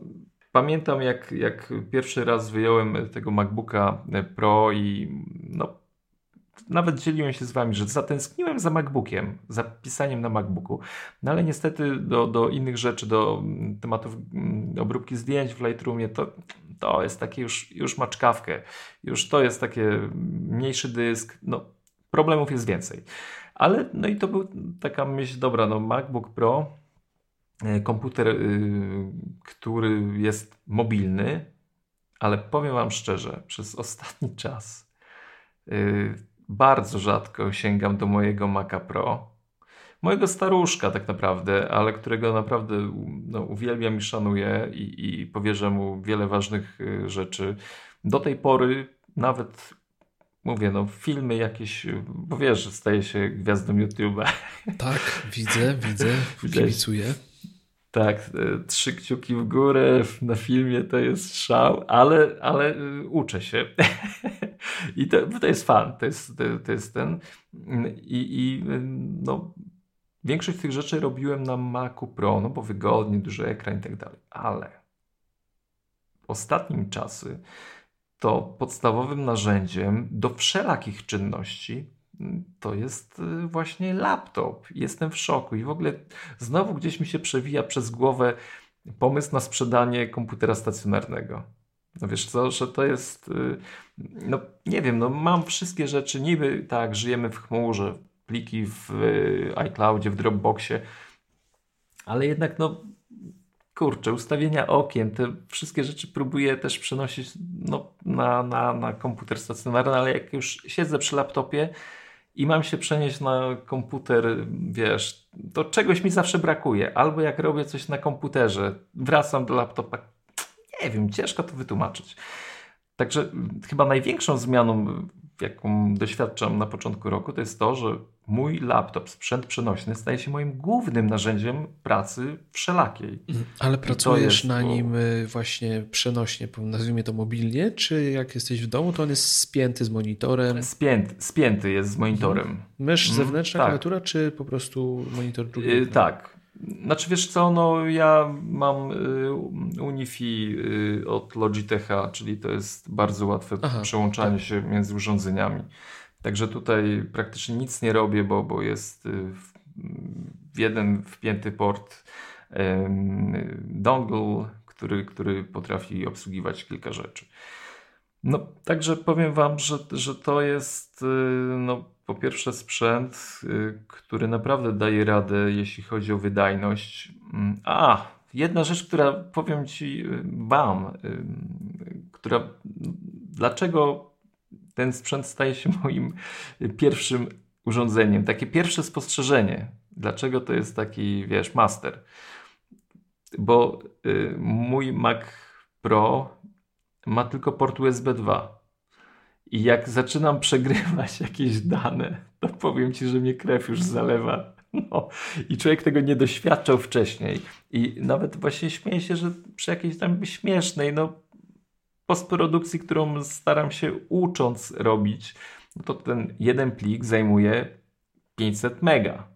pamiętam, jak, jak pierwszy raz wyjąłem tego MacBooka Pro i no, nawet dzieliłem się z wami, że zatęskniłem za MacBookiem, za pisaniem na MacBooku, no ale niestety do, do innych rzeczy, do mm, tematów mm, obróbki zdjęć w Lightroomie, to, to jest takie już, już maczkawkę, już to jest takie mniejszy dysk, no problemów jest więcej. Ale no i to był taka myśl, dobra, no MacBook Pro, komputer, y, który jest mobilny, ale powiem wam szczerze, przez ostatni czas y, bardzo rzadko sięgam do mojego Maca Pro. Mojego staruszka tak naprawdę, ale którego naprawdę no, uwielbiam i szanuję i, i powierzę mu wiele ważnych y, rzeczy. Do tej pory nawet mówię, no filmy jakieś, bo wiesz, staje się gwiazdą YouTube'a. Tak, widzę, widzę, kibicuję. Tak, e, trzy kciuki w górę na filmie to jest szał, ale, ale y, uczę się. I to, to jest fan, to jest, to, jest ten. I, I no, większość tych rzeczy robiłem na Macu Pro, no bo wygodnie, duży ekran i tak dalej. Ale ostatnim czasy to podstawowym narzędziem do wszelakich czynności to jest y, właśnie laptop. Jestem w szoku i w ogóle znowu gdzieś mi się przewija przez głowę pomysł na sprzedanie komputera stacjonarnego. No wiesz co, że to jest, y, no nie wiem, no mam wszystkie rzeczy, niby tak, żyjemy w chmurze, pliki w y, iCloudzie, w Dropboxie, ale jednak no kurczę, ustawienia okien, te wszystkie rzeczy próbuję też przenosić no, na, na, na komputer stacjonarny, ale jak już siedzę przy laptopie, i mam się przenieść na komputer, wiesz, to czegoś mi zawsze brakuje. Albo jak robię coś na komputerze, wracam do laptopa. Nie wiem, ciężko to wytłumaczyć. Także chyba największą zmianą, jaką doświadczam na początku roku, to jest to, że mój laptop, sprzęt przenośny staje się moim głównym narzędziem pracy wszelakiej. Mhm. Ale pracujesz na nim y, właśnie przenośnie, nazwijmy to mobilnie, czy jak jesteś w domu, to on jest spięty z monitorem? Spięty, spięty jest z monitorem. Mysz mhm, zewnętrzna, tak. klawiatura, czy po prostu monitor drugi? Yy, tak. Znaczy wiesz co, no ja mam y, Unifi y, od Logitecha, czyli to jest bardzo łatwe Aha, przełączanie tak. się między urządzeniami. Także tutaj praktycznie nic nie robię, bo, bo jest y, w, w jeden wpięty port dongle, który, który potrafi obsługiwać kilka rzeczy. No, także powiem Wam, że, że to jest y, no, po pierwsze sprzęt, y, który naprawdę daje radę, jeśli chodzi o wydajność. Mm, a, jedna rzecz, która powiem Ci Wam, która dlaczego ten sprzęt staje się moim pierwszym urządzeniem. Takie pierwsze spostrzeżenie. Dlaczego to jest taki, wiesz, master? Bo y, mój Mac Pro ma tylko port USB 2. I jak zaczynam przegrywać jakieś dane, to powiem ci, że mnie krew już zalewa. No. I człowiek tego nie doświadczał wcześniej. I nawet właśnie śmieję się, że przy jakiejś tam śmiesznej, no postprodukcji, którą staram się ucząc robić, no to ten jeden plik zajmuje 500 mega.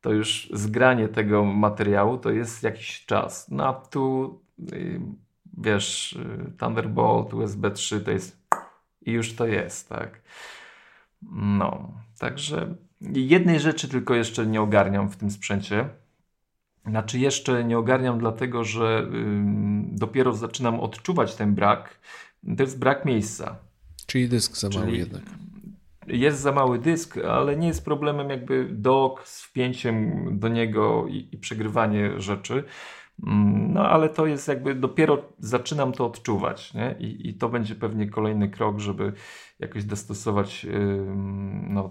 To już zgranie tego materiału to jest jakiś czas. No a tu wiesz, y, Thunderbolt, USB 3 to jest i już to jest, tak. No, także jednej rzeczy tylko jeszcze nie ogarniam w tym sprzęcie znaczy jeszcze nie ogarniam dlatego, że dopiero zaczynam odczuwać ten brak. To jest brak miejsca. Czyli dysk za mały jednak. Jest za mały dysk, ale nie jest problemem jakby dock z wpięciem do niego i, i przegrywanie rzeczy. Mm, no ale to jest jakby dopiero zaczynam to odczuwać, nie? I, I, to będzie pewnie kolejny krok, żeby jakoś dostosować yy, no,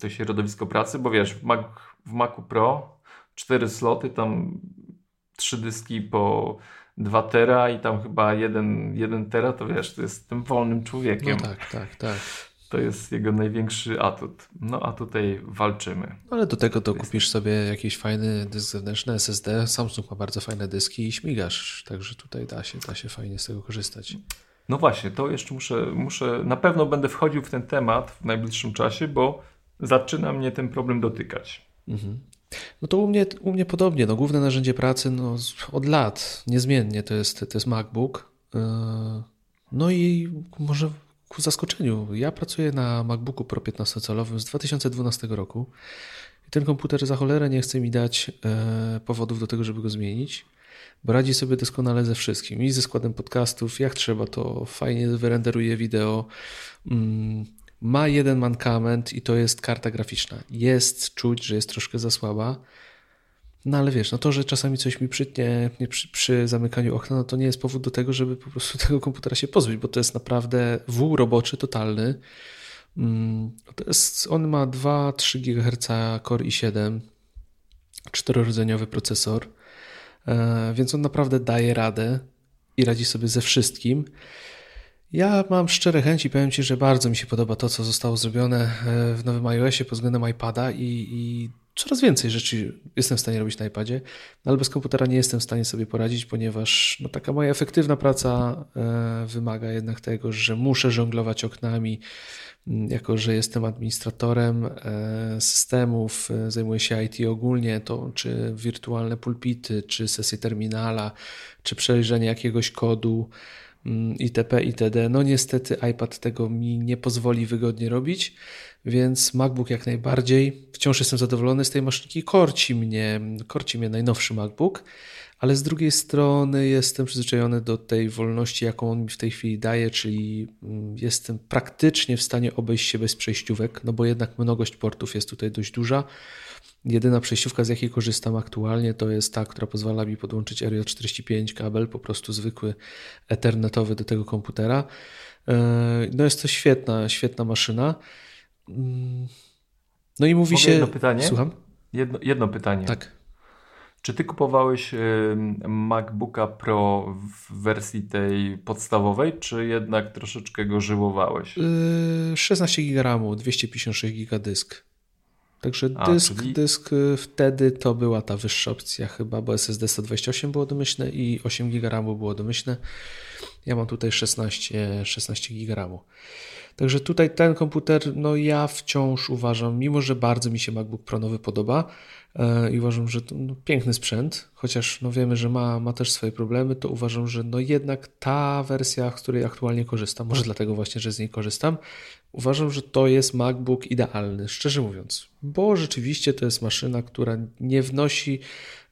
to środowisko pracy, bo wiesz, w, Mac, w Macu Pro cztery sloty, tam trzy dyski po 2 tera i tam chyba 1, 1 tera, to wiesz, to jest tym wolnym człowiekiem. No tak, tak, tak. To jest jego największy atut. No a tutaj walczymy. Ale do tego to kupisz sobie jakiś fajny dysk zewnętrzny SSD. Samsung ma bardzo fajne dyski i śmigasz. Także tutaj da się, da się fajnie z tego korzystać. No właśnie, to jeszcze muszę, muszę, na pewno będę wchodził w ten temat w najbliższym czasie, bo zaczyna mnie ten problem dotykać. Mhm. No to u mnie, u mnie podobnie. No, główne narzędzie pracy no, od lat, niezmiennie to jest, to jest MacBook. Yy, no i może ku zaskoczeniu, ja pracuję na MacBooku Pro 15-calowym z 2012 roku. I ten komputer za cholerę nie chce mi dać e, powodów do tego, żeby go zmienić, bo radzi sobie doskonale ze wszystkim. I ze składem podcastów, jak trzeba, to fajnie wyrenderuje wideo. Mm, ma jeden mankament i to jest karta graficzna. Jest czuć, że jest troszkę za słaba. No ale wiesz, no to, że czasami coś mi przytnie przy, przy, zamykaniu okna, no to nie jest powód do tego, żeby po prostu tego komputera się pozbyć, bo to jest naprawdę wół roboczy totalny. Mm, to jest, on ma 2-3 GHz Core i7, czterorodzeniowy procesor, e, więc on naprawdę daje radę i radzi sobie ze wszystkim. Ja mam szczere chęci, powiem Ci, że bardzo mi się podoba to, co zostało zrobione e, w nowym iOSie pod względem iPada i, i coraz więcej rzeczy jestem w stanie robić na iPadzie, ale bez komputera nie jestem w stanie sobie poradzić, ponieważ no, taka moja efektywna praca e, wymaga jednak tego, że muszę żonglować oknami, mm, jako że jestem administratorem e, systemów, e, zajmuję się IT ogólnie, to czy wirtualne pulpity, czy sesje terminala, czy przejrzenie jakiegoś kodu, itp. itd. No niestety iPad tego mi nie pozwoli wygodnie robić więc MacBook jak najbardziej. Wciąż jestem zadowolony z tej maszynki. Korci mnie, korci mnie najnowszy MacBook, ale z drugiej strony jestem przyzwyczajony do tej wolności, jaką on mi w tej chwili daje, czyli mm, jestem praktycznie w stanie obejść się bez przejściówek, no bo jednak mnogość portów jest tutaj dość duża. Jedyna przejściówka, z jakiej korzystam aktualnie, to jest ta, która pozwala mi podłączyć RJ45 kabel, po prostu zwykły ethernetowy do tego komputera. E, no jest to świetna, świetna maszyna. Mm. No i mówi Mogę się. Jedno pytanie. Słucham? Jedno, jedno pytanie. Tak. Czy ty kupowałeś MacBooka Pro w wersji tej podstawowej, czy jednak troszeczkę go żyłowałeś? 16 GB RAMu, 256 GB dysk. Także A, dysk, czyli... dysk y, wtedy to była ta wyższa opcja chyba, bo SSD 128 było domyślne i 8 GB RAMu było domyślne. Ja mam tutaj 16, 16 GB RAMu. Także tutaj ten komputer, no ja wciąż uważam, mimo że bardzo mi się MacBook Pro nowy podoba e, i uważam, że to no, piękny sprzęt, chociaż no wiemy, że ma, ma też swoje problemy, to uważam, że no jednak ta wersja, z której aktualnie korzystam, może dlatego właśnie, że z niej korzystam, uważam, że to jest MacBook idealny, szczerze mówiąc, bo rzeczywiście to jest maszyna, która nie wnosi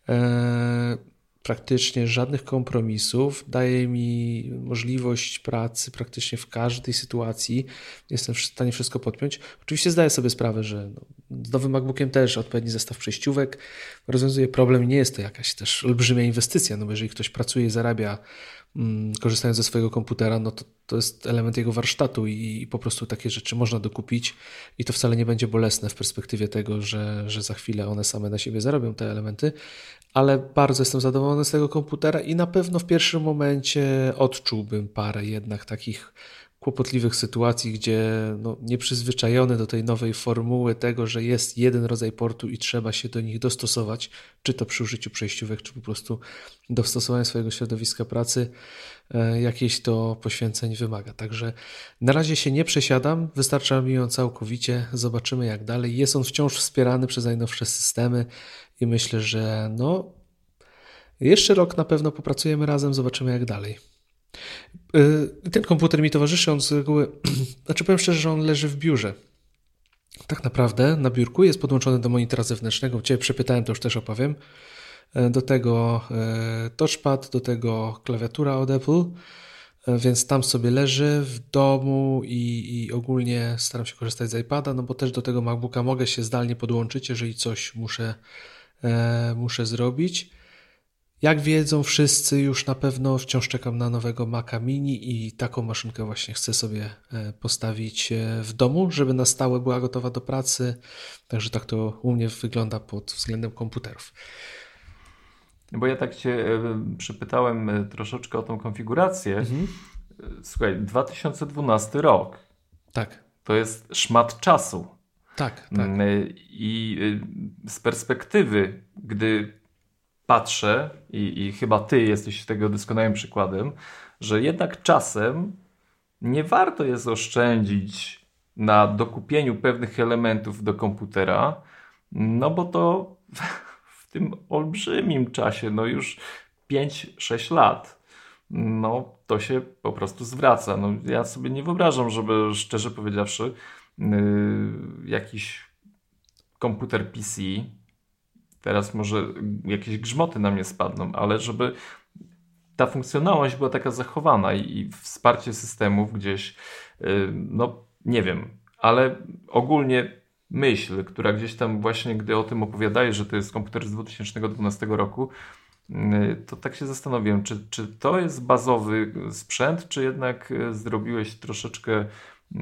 e, praktycznie żadnych kompromisów, daje mi możliwość pracy praktycznie w każdej sytuacji. Jestem w stanie wszystko podpiąć. Oczywiście zdaję sobie sprawę, że no, z nowym MacBookiem też odpowiedni zestaw przejściówek rozwiązuje problem. Nie jest to jakaś też olbrzymia inwestycja, no bo jeżeli ktoś pracuje i zarabia korzystając ze swojego komputera, no to, to jest element jego warsztatu i, i, po prostu takie rzeczy można dokupić i to wcale nie będzie bolesne w perspektywie tego, że, że za chwilę one same na siebie zarobią te elementy, ale bardzo jestem zadowolony z tego komputera i na pewno w pierwszym momencie odczułbym parę jednak takich kłopotliwych sytuacji, gdzie no, nieprzyzwyczajony do tej nowej formuły tego, że jest jeden rodzaj portu i trzeba się do nich dostosować, czy to przy użyciu przejściówek, czy po prostu dostosowania swojego środowiska pracy, e, jakieś to poświęceń wymaga. Także na razie się nie przesiadam, wystarcza mi ją całkowicie, zobaczymy jak dalej. Jest on wciąż wspierany przez najnowsze systemy i myślę, że no jeszcze rok na pewno popracujemy razem, zobaczymy jak dalej. Y, ten komputer mi towarzyszy, on z reguły, znaczy powiem szczerze, że on leży w biurze. Tak naprawdę na biurku jest podłączony do monitora zewnętrznego. Cię przepytałem, to już też opowiem. Y, do tego y, touchpad, do tego klawiatura od Apple, więc tam sobie leży w domu i, i ogólnie staram się korzystać z iPada, no bo też do tego MacBooka mogę się zdalnie podłączyć, jeżeli coś muszę, muszę zrobić. Jak wiedzą wszyscy, już na pewno wciąż czekam na nowego Maca Mini i taką maszynkę właśnie chcę sobie e, postawić e, w domu, żeby na stałe była gotowa do pracy. Także tak to u mnie wygląda pod względem komputerów. Bo ja tak Cię e, przypytałem troszeczkę o tą konfigurację. Mhm. Słuchaj, 2012 rok. Tak. to jest szmat czasu. Tak, tak. I z perspektywy, gdy patrzę, i, i chyba ty jesteś tego doskonałym przykładem, że jednak czasem nie warto jest oszczędzić na dokupieniu pewnych elementów do komputera, no bo to w tym olbrzymim czasie, no już 5-6 lat, no to się po prostu zwraca. No, ja sobie nie wyobrażam, żeby szczerze powiedziawszy, yy, jakiś komputer PC, teraz może jakieś grzmoty na mnie spadną, ale żeby ta funkcjonalność była taka zachowana i, i wsparcie systemów gdzieś, yy, no nie wiem, ale ogólnie myśl, która gdzieś tam właśnie, gdy o tym opowiadaje, że to jest komputer z 2012 roku, yy, to tak się zastanowiłem, czy, czy to jest bazowy sprzęt, czy jednak yy, zrobiłeś troszeczkę yy,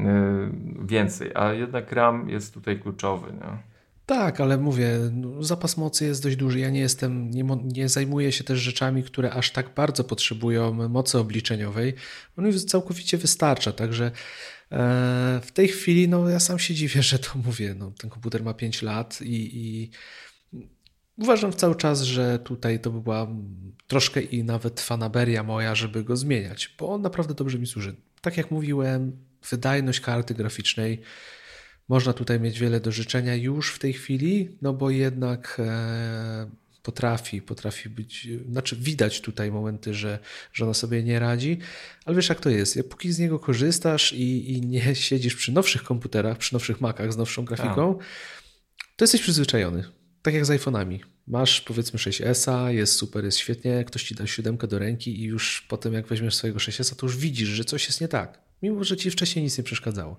więcej, a jednak RAM jest tutaj kluczowy. Nie? Tak, ale mówię, no, zapas mocy jest dość duży. Ja nie jestem, nie, nie, zajmuję się też rzeczami, które aż tak bardzo potrzebują mocy obliczeniowej. On mi całkowicie wystarcza, także e, w tej chwili no, ja sam się dziwię, że to mówię. No, ten komputer ma 5 lat i, i uważam cały czas, że tutaj to by była troszkę i nawet fanaberia moja, żeby go zmieniać, bo on naprawdę dobrze mi służy. Tak jak mówiłem, wydajność karty graficznej można tutaj mieć wiele do życzenia już w tej chwili, no bo jednak e, potrafi, potrafi być, znaczy widać tutaj momenty, że, że ona sobie nie radzi, ale wiesz jak to jest, jak póki z niego korzystasz i, i nie siedzisz przy nowszych komputerach, przy nowszych Macach z nowszą grafiką, A. to jesteś przyzwyczajony, tak jak z iPhone'ami. Masz powiedzmy 6S, jest super, jest świetnie, ktoś ci da siódemkę do ręki i już potem jak weźmiesz swojego 6S, to już widzisz, że coś jest nie tak. Mimo, że ci wcześniej nic nie przeszkadzało.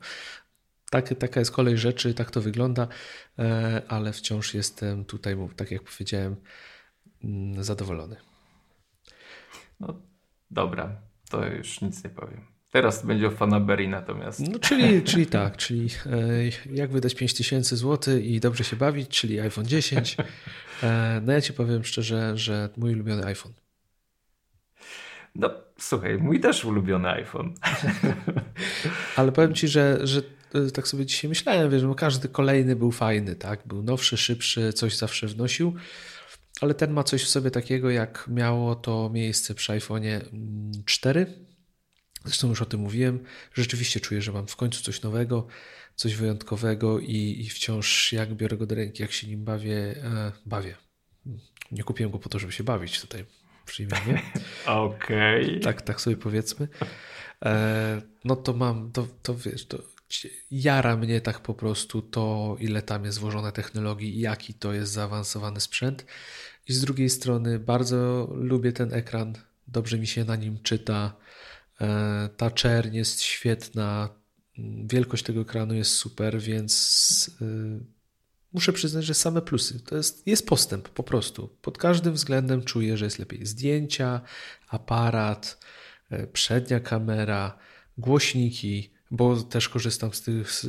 Tak, taka jest kolej rzeczy, tak to wygląda, e, ale wciąż jestem tutaj, tak jak powiedziałem, mm, zadowolony. No dobra, to już nic nie powiem. Teraz będzie o Fanaberii natomiast. No, czyli, czyli tak, czyli e, jak wydać 5000 zł i dobrze się bawić, czyli iPhone 10. E, no ja ci powiem szczerze, że mój ulubiony iPhone. No słuchaj, mój też ulubiony iPhone. Ale powiem ci, że, że tak sobie dzisiaj myślałem, wiesz, no każdy kolejny był fajny, tak? Był nowszy, szybszy, coś zawsze wnosił, ale ten ma coś w sobie takiego, jak miało to miejsce przy iPhone'ie 4. Mm, Zresztą już o tym mówiłem. Rzeczywiście czuję, że mam w końcu coś nowego, coś wyjątkowego i, i wciąż jak biorę go do ręki, jak się nim bawię, e, bawię. Nie kupiłem go po to, żeby się bawić tutaj przyjmijmy. Okej. Okay. Tak, tak sobie powiedzmy. E, no to mam, to, to wiesz, to jara mnie tak po prostu to, ile tam jest włożone technologii i jaki to jest zaawansowany sprzęt. I z drugiej strony bardzo lubię ten ekran, dobrze mi się na nim czyta. E, ta czerń jest świetna, wielkość tego ekranu jest super, więc e, muszę przyznać, że same plusy. To jest, jest postęp po prostu. Pod każdym względem czuję, że jest lepiej. Zdjęcia, aparat, e, przednia kamera, głośniki bo też korzystam z tych, z,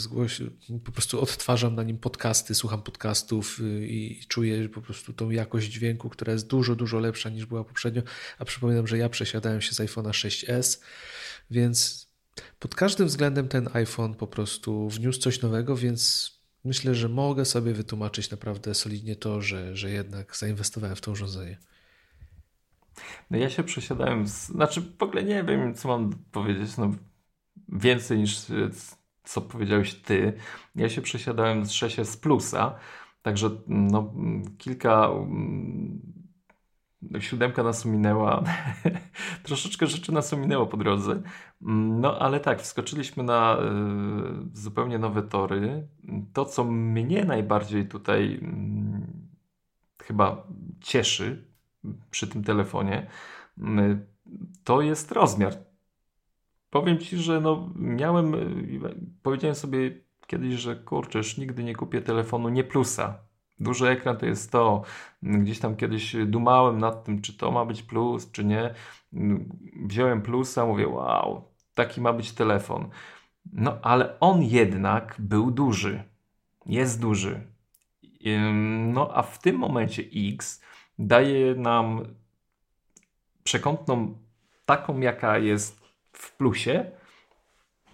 z głoś... po prostu odtwarzam na nim podcasty, słucham podcastów y, i czuję po prostu tą jakość dźwięku, która jest dużo, dużo lepsza niż była poprzednio, a przypominam, że ja przesiadałem się z iPhone'a 6s, więc pod każdym względem ten iPhone po prostu wniósł coś nowego, więc myślę, że mogę sobie wytłumaczyć naprawdę solidnie to, że, że jednak zainwestowałem w to urządzenie. No ja się przesiadałem, z... znaczy w ogóle nie wiem, co mam powiedzieć, no więcej niż co powiedziałeś ty. Ja się przesiadałem z 6S Plusa, także no, kilka mm, siódemka nas minęła, troszeczkę rzeczy nas minęło po drodze, no ale tak, wskoczyliśmy na y, zupełnie nowe tory. To, co mnie najbardziej tutaj y, chyba cieszy przy tym telefonie, y, to jest rozmiar Powiem ci, że no miałem, powiedziałem sobie kiedyś, że kurczę, już nigdy nie kupię telefonu nie plusa. Duży ekran to jest to. Gdzieś tam kiedyś dumałem nad tym, czy to ma być plus, czy nie. Wziąłem plusa, mówię, wow, taki ma być telefon. No, ale on jednak był duży. Jest duży. No, a w tym momencie X daje nam przekątną taką, jaka jest w plusie,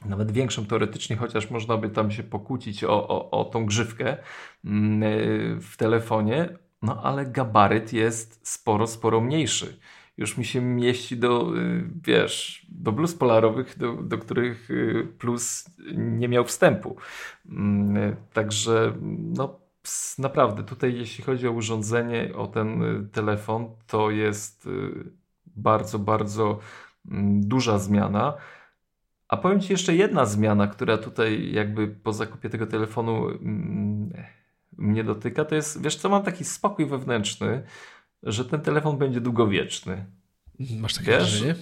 nawet większą teoretycznie, chociaż można by tam się pokłócić o, o, o tą grzywkę mm, w telefonie, no ale gabaryt jest sporo, sporo mniejszy. Już mi się mieści do, y, wiesz, do bluz polarowych, do, do których y, plus nie miał wstępu. Mm, także, no naprawdę, tutaj jeśli chodzi o urządzenie, o ten telefon, to jest bardzo, bardzo duża zmiana. A powiem Ci jeszcze jedna zmiana, która tutaj jakby po zakupie tego telefonu mm, mnie dotyka, to jest, wiesz co, mam taki spokój wewnętrzny, że ten telefon będzie długowieczny. Masz takie wiesz? wrażenie?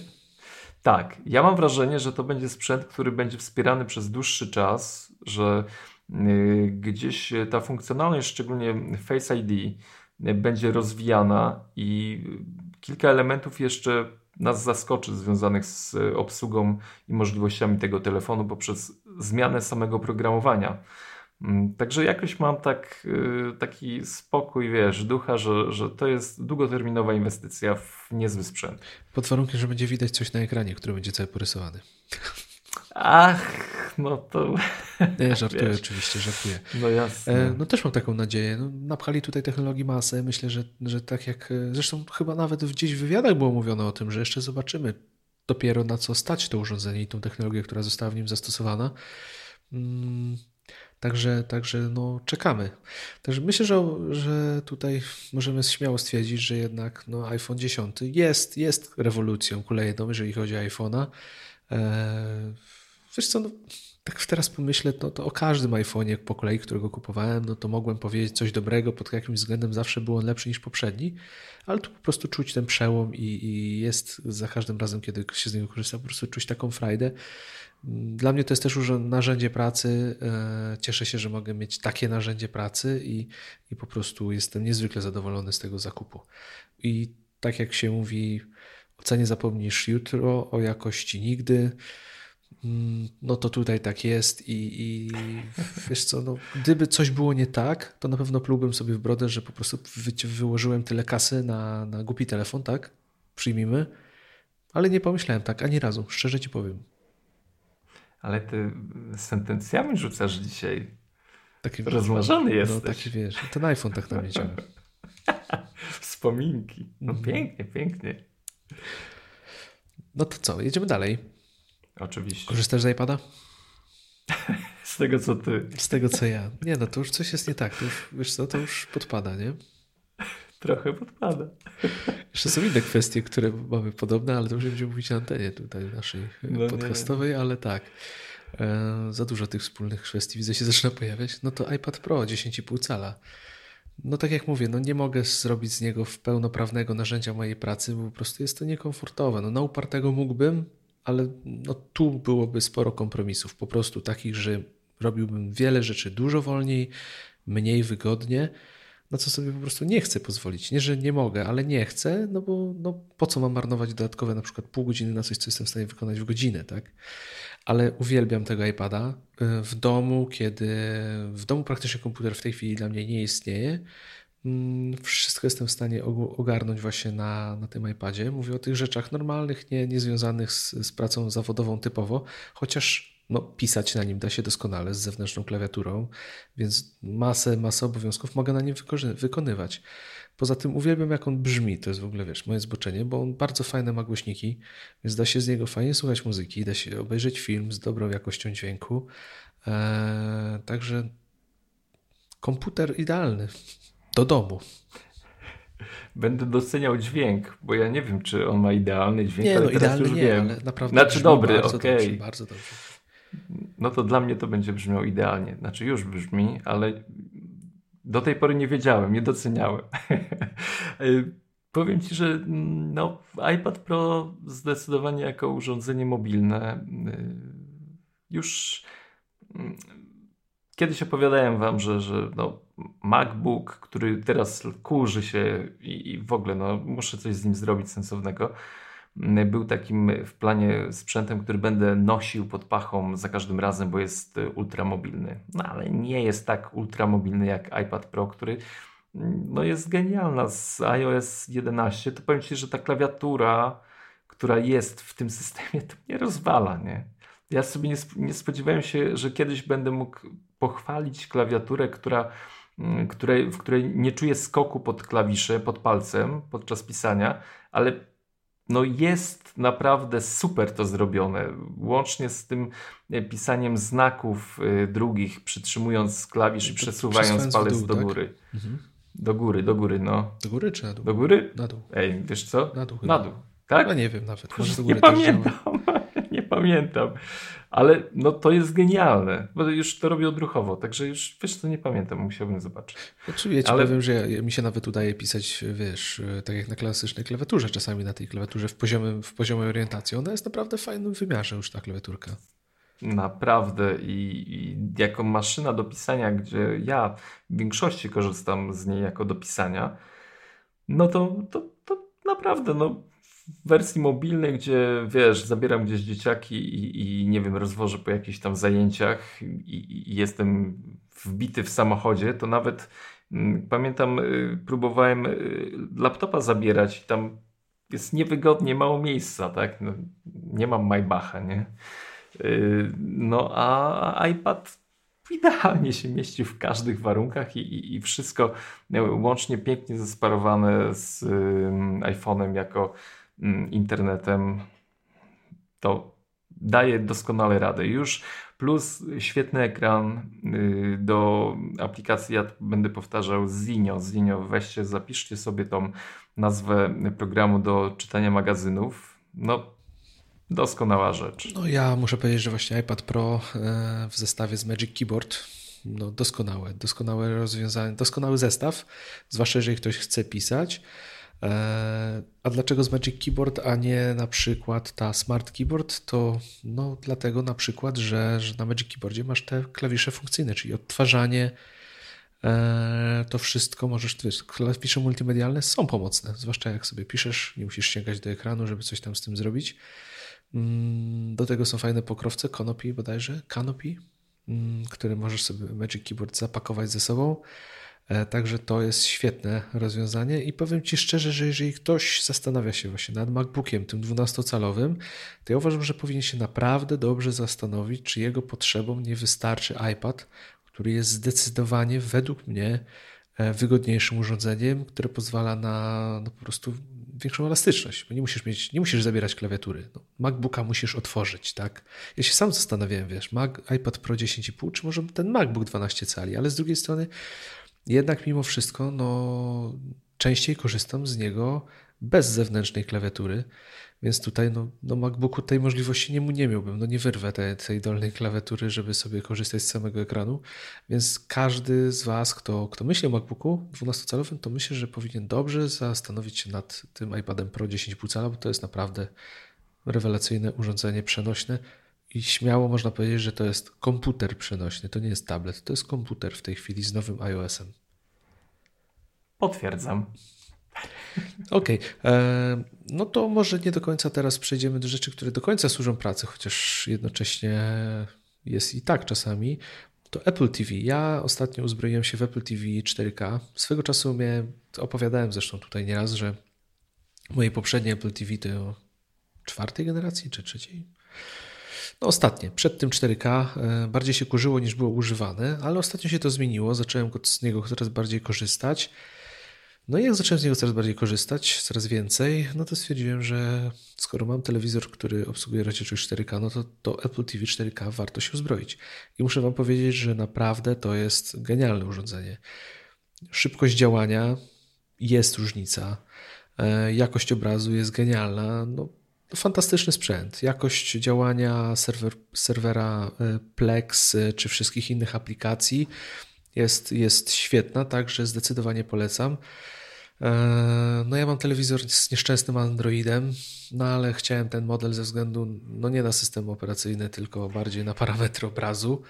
Tak. Ja mam wrażenie, że to będzie sprzęt, który będzie wspierany przez dłuższy czas, że y, gdzieś ta funkcjonalność, szczególnie Face ID, y, będzie rozwijana i kilka elementów jeszcze nas zaskoczy związanych z obsługą i możliwościami tego telefonu poprzez zmianę samego programowania. Mm, także jakoś mam tak, y, taki spokój, wiesz, ducha, że, że to jest długoterminowa inwestycja w niezły sprzęt. Pod warunkiem, że będzie widać coś na ekranie, który będzie cały porysowany. Ach, no to. Nie, żartuję, wiesz. oczywiście, żartuję. No jasne. E, no też mam taką nadzieję. No, napchali tutaj technologii masę. Myślę, że, że tak jak. E, zresztą chyba nawet gdzieś w wywiadach było mówione o tym, że jeszcze zobaczymy dopiero na co stać to urządzenie i tą technologię, która została w nim zastosowana. Mm, Także, także no, czekamy. Także myślę, że, że tutaj możemy śmiało stwierdzić, że jednak no, iPhone 10 jest, jest rewolucją kolejną, jeżeli chodzi o iPhone'a. Eee, wiesz co, no, tak teraz pomyślę, to o każdym iPhone'ie po kolei, którego kupowałem, no to mogłem powiedzieć coś dobrego, pod jakimś względem zawsze był on lepszy niż poprzedni, ale tu po prostu czuć ten przełom i, i jest za każdym razem, kiedy się z niego korzysta, po prostu czuć taką frajdę. Dla mnie to jest też już narzędzie pracy. E, cieszę się, że mogę mieć takie narzędzie pracy i, i po prostu jestem niezwykle zadowolony z tego zakupu. I tak jak się mówi, o cenie zapomnisz jutro, o jakości nigdy. No to tutaj tak jest i, i wiesz co, no, gdyby coś było nie tak, to na pewno plułbym sobie w brodę, że po prostu wy, wyłożyłem tyle kasy na, na głupi telefon, tak? Przyjmijmy. Ale nie pomyślałem tak ani razu, szczerze ci powiem. Ale ty sentencjami rzucasz dzisiaj. Taki rozmarzony jest. No taki wiesz, ten iPhone tak na mnie działa. Wspominki. No mhm. pięknie, pięknie. No to co, jedziemy dalej. Oczywiście. Korzystasz z iPada? z tego co ty. Z tego co ja. Nie no, to już coś jest nie tak. To już, wiesz co, to już podpada, nie? Trochę podpada. Jeszcze są inne kwestie, które mamy podobne, ale to już będziemy mówić na antenie tutaj naszej no podcastowej, nie. ale tak. E, za dużo tych wspólnych kwestii widzę się zaczyna pojawiać. No to iPad Pro 10,5 cala. No tak jak mówię, no nie mogę zrobić z niego pełnoprawnego narzędzia mojej pracy, bo po prostu jest to niekomfortowe. No na upartego mógłbym, ale no tu byłoby sporo kompromisów, po prostu takich, że robiłbym wiele rzeczy dużo wolniej, mniej wygodnie, na co sobie po prostu nie chcę pozwolić. Nie, że nie mogę, ale nie chcę, no bo no, po co mam marnować dodatkowe na przykład pół godziny na coś, co jestem w stanie wykonać w godzinę, tak? Ale uwielbiam tego iPada. Y, w domu, kiedy w domu praktycznie komputer w tej chwili dla mnie nie istnieje, wszystko jestem w stanie ogarnąć właśnie na, na tym iPadzie. Mówię o tych rzeczach normalnych, nie, nie związanych z, z pracą zawodową typowo, chociaż no, pisać na nim da się doskonale z zewnętrzną klawiaturą, więc masę, masę obowiązków mogę na nim wykonywać. Poza tym uwielbiam, jak on brzmi. To jest w ogóle, wiesz, moje zboczenie, bo on bardzo fajne ma głośniki, więc da się z niego fajnie słuchać muzyki, da się obejrzeć film z dobrą jakością dźwięku. Eee, także komputer idealny do domu. Będę doceniał dźwięk, bo ja nie wiem, czy on ma idealny dźwięk. Nie, no idealny nie, wiem. ale naprawdę. Znaczy dobry, okej. Okay. Bardzo dobrze. No to dla mnie to będzie brzmiało idealnie. Znaczy już brzmi, ale do tej pory nie wiedziałem, nie doceniałem. Powiem Ci, że no, iPad Pro zdecydowanie jako urządzenie mobilne y, już mm, kiedyś opowiadałem Wam, że, że no, MacBook, który teraz kurzy się i, i w ogóle no, muszę coś z nim zrobić sensownego, był takim w planie sprzętem, który będę nosił pod pachą za każdym razem, bo jest ultramobilny. No ale nie jest tak ultramobilny jak iPad Pro, który no, jest genialna z iOS 11. To powiem Ci, że ta klawiatura, która jest w tym systemie, to mnie rozwala, nie? ja sobie nie, nie spodziewałem się, że kiedyś będę mógł pochwalić klawiaturę, która, której, w której nie czuję skoku pod klawisze, pod palcem podczas pisania, ale no jest naprawdę super to zrobione. Łącznie z tym e, pisaniem znaków y, drugich, przytrzymując klawisz i przesuwając palec do tak? góry. Mhm. Do góry, do góry, no. Do góry czy na dół? Do góry? Na dół. Ej, wiesz co? Na dół. Chyba. Na dół. Tak? No nie wiem nawet. Może do góry nie pamiętam. nie pamiętam. Ale no to jest genialne, bo już to robię odruchowo, także już wiesz co, nie pamiętam, musiałbym zobaczyć. Znaczy ja ci Ale... powiem, że ja, mi się nawet udaje pisać, wiesz, tak jak na klasycznej klawiaturze, czasami na tej klawiaturze w, poziomym, w poziomej orientacji. Ona jest naprawdę w fajnym wymiarze już ta klawiaturka. Naprawdę I, i jako maszyna do pisania, gdzie ja w większości korzystam z niej jako do pisania, no to, to, to naprawdę no wersji mobilnej, gdzie wiesz, zabieram gdzieś dzieciaki i, i nie wiem, rozwożę po jakichś tam zajęciach i, i jestem wbity w samochodzie, to nawet mm, pamiętam, y, próbowałem y, laptopa zabierać i tam jest niewygodnie, mało miejsca, tak? No, nie mam Maybacha, nie? Y, no a iPad idealnie się mieści w każdych warunkach i, i, i wszystko łącznie pięknie zesparowane z iPhone'em jako internetem, to daje doskonale radę. Już plus świetny ekran y, do aplikacji, ja będę powtarzał Zinio. Zinio, weźcie, zapiszcie sobie tą nazwę programu do czytania magazynów. No, doskonała rzecz. No ja muszę powiedzieć, że właśnie iPad Pro e, w zestawie z Magic Keyboard no doskonałe, doskonałe rozwiązanie, doskonały zestaw, zwłaszcza jeżeli ktoś chce pisać. E, a dlaczego z Magic Keyboard, a nie na przykład ta Smart Keyboard? To no, dlatego na przykład, że, że na Magic Keyboardzie masz te klawisze funkcyjne, czyli odtwarzanie, e, to wszystko możesz, klawisze multimedialne są pomocne, zwłaszcza jak sobie piszesz, nie musisz sięgać do ekranu, żeby coś tam z tym zrobić. Mm, do tego są fajne pokrowce, Canopy bodajże, Canopy, mm, które możesz sobie Magic Keyboard zapakować ze sobą. E, także to jest świetne rozwiązanie i powiem Ci szczerze, że jeżeli ktoś zastanawia się właśnie nad MacBookiem, tym 12-calowym, to ja uważam, że powinien się naprawdę dobrze zastanowić, czy jego potrzebom nie wystarczy iPad, który jest zdecydowanie według mnie e, wygodniejszym urządzeniem, które pozwala na no, po prostu większą elastyczność, bo nie musisz mieć, nie musisz zabierać klawiatury. No, MacBooka musisz otworzyć, tak? Ja się sam zastanawiałem, wiesz, Mac, iPad Pro 10,5, czy może ten MacBook 12 cali, ale z drugiej strony jednak mimo wszystko, no, częściej korzystam z niego bez zewnętrznej klawiatury, więc tutaj no, no MacBooku tej możliwości nie, nie miałbym, no nie wyrwę tej, tej dolnej klawiatury, żeby sobie korzystać z samego ekranu, więc każdy z Was, kto, kto myśli o MacBooku 12-calowym, to myślę, że powinien dobrze zastanowić się nad tym iPadem Pro 10,5 cala, bo to jest naprawdę rewelacyjne urządzenie przenośne, i śmiało można powiedzieć, że to jest komputer przenośny, to nie jest tablet, to jest komputer w tej chwili z nowym iOS-em. Potwierdzam. Okej, okay. E, no to może nie do końca teraz przejdziemy do rzeczy, które do końca służą pracy, chociaż jednocześnie jest i tak czasami. To Apple TV. Ja ostatnio uzbroiłem się w Apple TV 4K. Swego czasu miałem, opowiadałem zresztą tutaj nieraz, że moje poprzednie Apple TV to czwartej generacji czy trzeciej? No ostatnie, przed tym 4K e, bardziej się kurzyło niż było używane, ale ostatnio się to zmieniło, zacząłem z niego coraz bardziej korzystać. No i jak zacząłem z niego coraz bardziej korzystać, coraz więcej, no to stwierdziłem, że skoro mam telewizor, który obsługuje rozdzielczość 4K, no to, to Apple TV 4K warto się uzbroić. I muszę Wam powiedzieć, że naprawdę to jest genialne urządzenie. Szybkość działania jest różnica. E, jakość obrazu jest genialna. No, fantastyczny sprzęt. Jakość działania serwer, serwera e, Plex e, czy wszystkich innych aplikacji jest, jest świetna, także zdecydowanie polecam. E, no ja mam telewizor z nieszczęsnym Androidem, no ale chciałem ten model ze względu no nie na system operacyjny, tylko bardziej na parametry obrazu.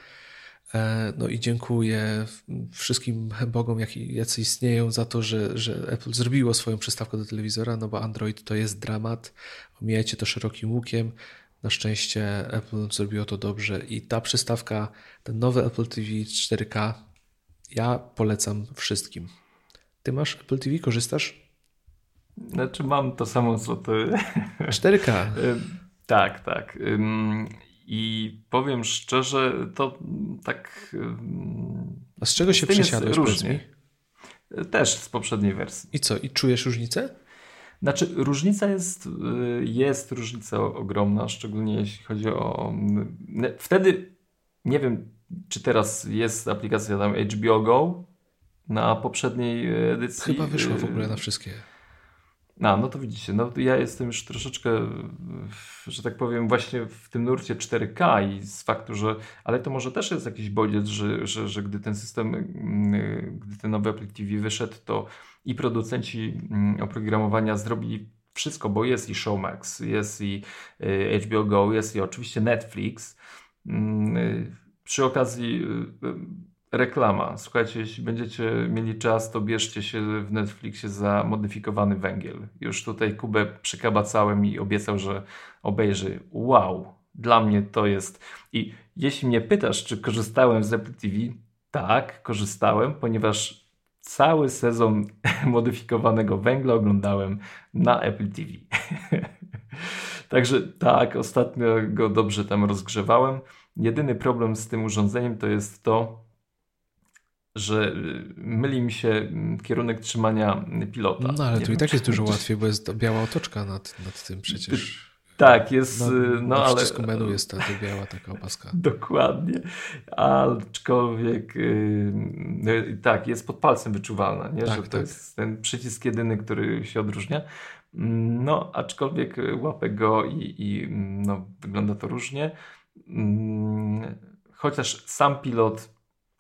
E, no i dziękuję wszystkim bogom, jacy istnieją, za to, że, że Apple zrobiło swoją przystawkę do telewizora, no bo Android to jest dramat. Omijajcie to szerokim łukiem. Na szczęście Apple zrobiło to dobrze i ta przystawka, ten nowy Apple TV 4K, ja polecam wszystkim. Ty masz Apple TV, korzystasz? Znaczy mam to samo co ty. 4K. tak, tak. I powiem szczerze, to tak. A z czego się przesiadłeś? Różnie. Też z poprzedniej wersji. I co? I czujesz różnicę? Znaczy, różnica jest, y, jest różnica ogromna, szczególnie jeśli chodzi o. Wtedy nie wiem, czy teraz jest aplikacja tam HBO Go na poprzedniej edycji. Chyba wyszła w ogóle na wszystkie. No, no to widzicie, no ja jestem już troszeczkę, że tak powiem, właśnie w tym nurcie 4K i z faktu, że, ale to może też jest jakiś bodziec, że, że, że gdy ten system, mm, gdy ten nowy Apple TV wyszedł, to i producenci mm, oprogramowania zrobili wszystko, bo jest i Showmax, jest i y, HBO Go, jest i oczywiście Netflix. Mm, y, przy okazji y, reklama. Słuchajcie, jeśli będziecie mieli czas, to bierzcie się w Netflixie za modyfikowany węgiel. Już tutaj Kubę przykabacałem i obiecał, że obejrzy. Wow, dla mnie to jest. I jeśli mnie pytasz, czy korzystałem z Apple TV, tak, korzystałem, ponieważ cały sezon modyfikowanego węgla oglądałem na Apple TV. Także tak, ostatnio go dobrze tam rozgrzewałem. Jedyny problem z tym urządzeniem to jest to, że y, myli mi się mm, kierunek trzymania pilota. No ale tu i tak jest dużo łatwiej, bo jest biała otoczka nad, nad tym przecież. Tak, jest, no, no na ale... menu jest ta, ta biała taka opaska. Dokładnie, aczkolwiek yy, tak, jest pod palcem wyczuwalna, nie? Tak, że to tak. jest ten przycisk jedyny, który się odróżnia. Mm, no, aczkolwiek łapę go i, i no, wygląda to różnie. Mm, chociaż sam pilot,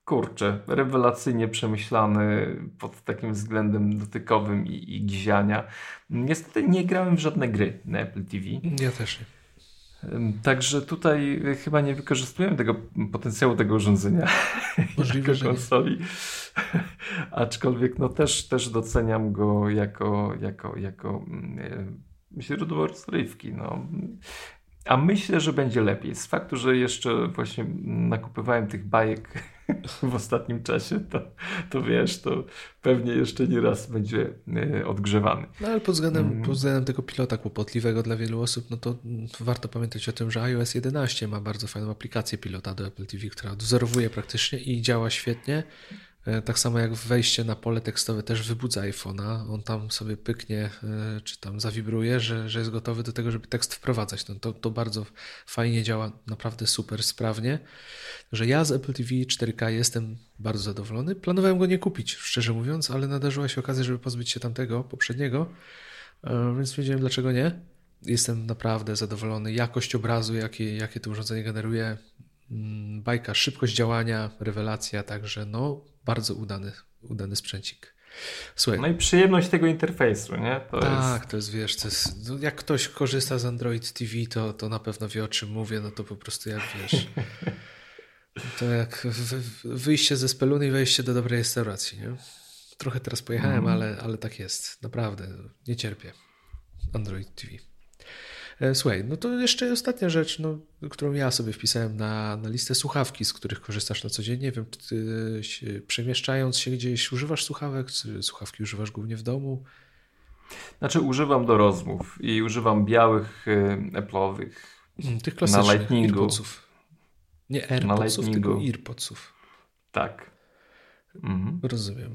kurczę, rewelacyjnie przemyślany pod takim względem dotykowym i, i giziania. Niestety nie grałem w żadne gry na Apple TV. Ja też nie. Także tutaj chyba nie wykorzystujemy tego potencjału tego urządzenia Możliwe, jako konsoli. Aczkolwiek no też, też doceniam go jako, jako, jako mm, e, źródło rozrywki. No. A myślę, że będzie lepiej. Z faktu, że jeszcze właśnie nakupywałem tych bajek w ostatnim czasie, to, to wiesz, to pewnie jeszcze nie raz będzie e, odgrzewany. No ale pod względem, mm. pod względem tego pilota kłopotliwego dla wielu osób, no to warto pamiętać o tym, że iOS 11 ma bardzo fajną aplikację pilota do Apple TV, która dozorowuje praktycznie i działa świetnie. E, tak samo jak wejście na pole tekstowe też wybudza iPhone'a. On tam sobie pyknie, e, czy tam zawibruje, że, że jest gotowy do tego, żeby tekst wprowadzać. No to, to bardzo fajnie działa, naprawdę super sprawnie. Że ja z Apple TV 4K jestem bardzo zadowolony. Planowałem go nie kupić, szczerze mówiąc, ale nadarzyła się okazja, żeby pozbyć się tamtego, poprzedniego, e, więc wiedziałem dlaczego nie. Jestem naprawdę zadowolony. Jakość obrazu, jakie, jakie to urządzenie generuje, bajka, szybkość działania, rewelacja, także no bardzo udany, udany sprzęcik. Słuchaj. No i przyjemność tego interfejsu, nie? To tak, jest... to jest, wiesz, to jest, no jak ktoś korzysta z Android TV, to, to na pewno wie o czym mówię, no to po prostu jak wiesz, to jak wyjście ze speluny i wejście do dobrej restauracji, nie? Trochę teraz pojechałem, mm. ale, ale tak jest, naprawdę, nie cierpię Android TV. E, słuchaj, no to jeszcze ostatnia rzecz, no, którą ja sobie wpisałem na, na listę słuchawki, z których korzystasz na co dzień. Nie wiem, się, przemieszczając się gdzieś używasz słuchawek, czy słuchawki używasz głównie w domu? Znaczy używam do rozmów i używam białych y, Apple'owych. Mm, tych klasycznych na Lightningu. AirPodsów. Nie AirPodsów, tylko AirPodsów. Tak. Mhm. Rozumiem.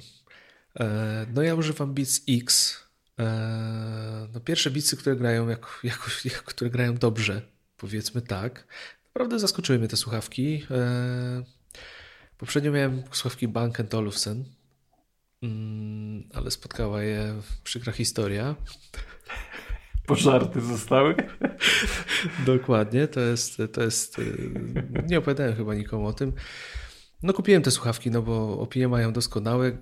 E, no ja używam Beats X E, no pierwsze bicy, które grają, jak, jak, które grają dobrze, powiedzmy tak. Naprawdę zaskoczyły mnie te słuchawki. E, poprzednio miałem słuchawki Bank Olufsen, mm, ale spotkała je przykra historia. Pożarty zostały? Dokładnie, to jest, to jest. Nie opowiadałem chyba nikomu o tym. No kupiłem te słuchawki, no bo opinie mają doskonałe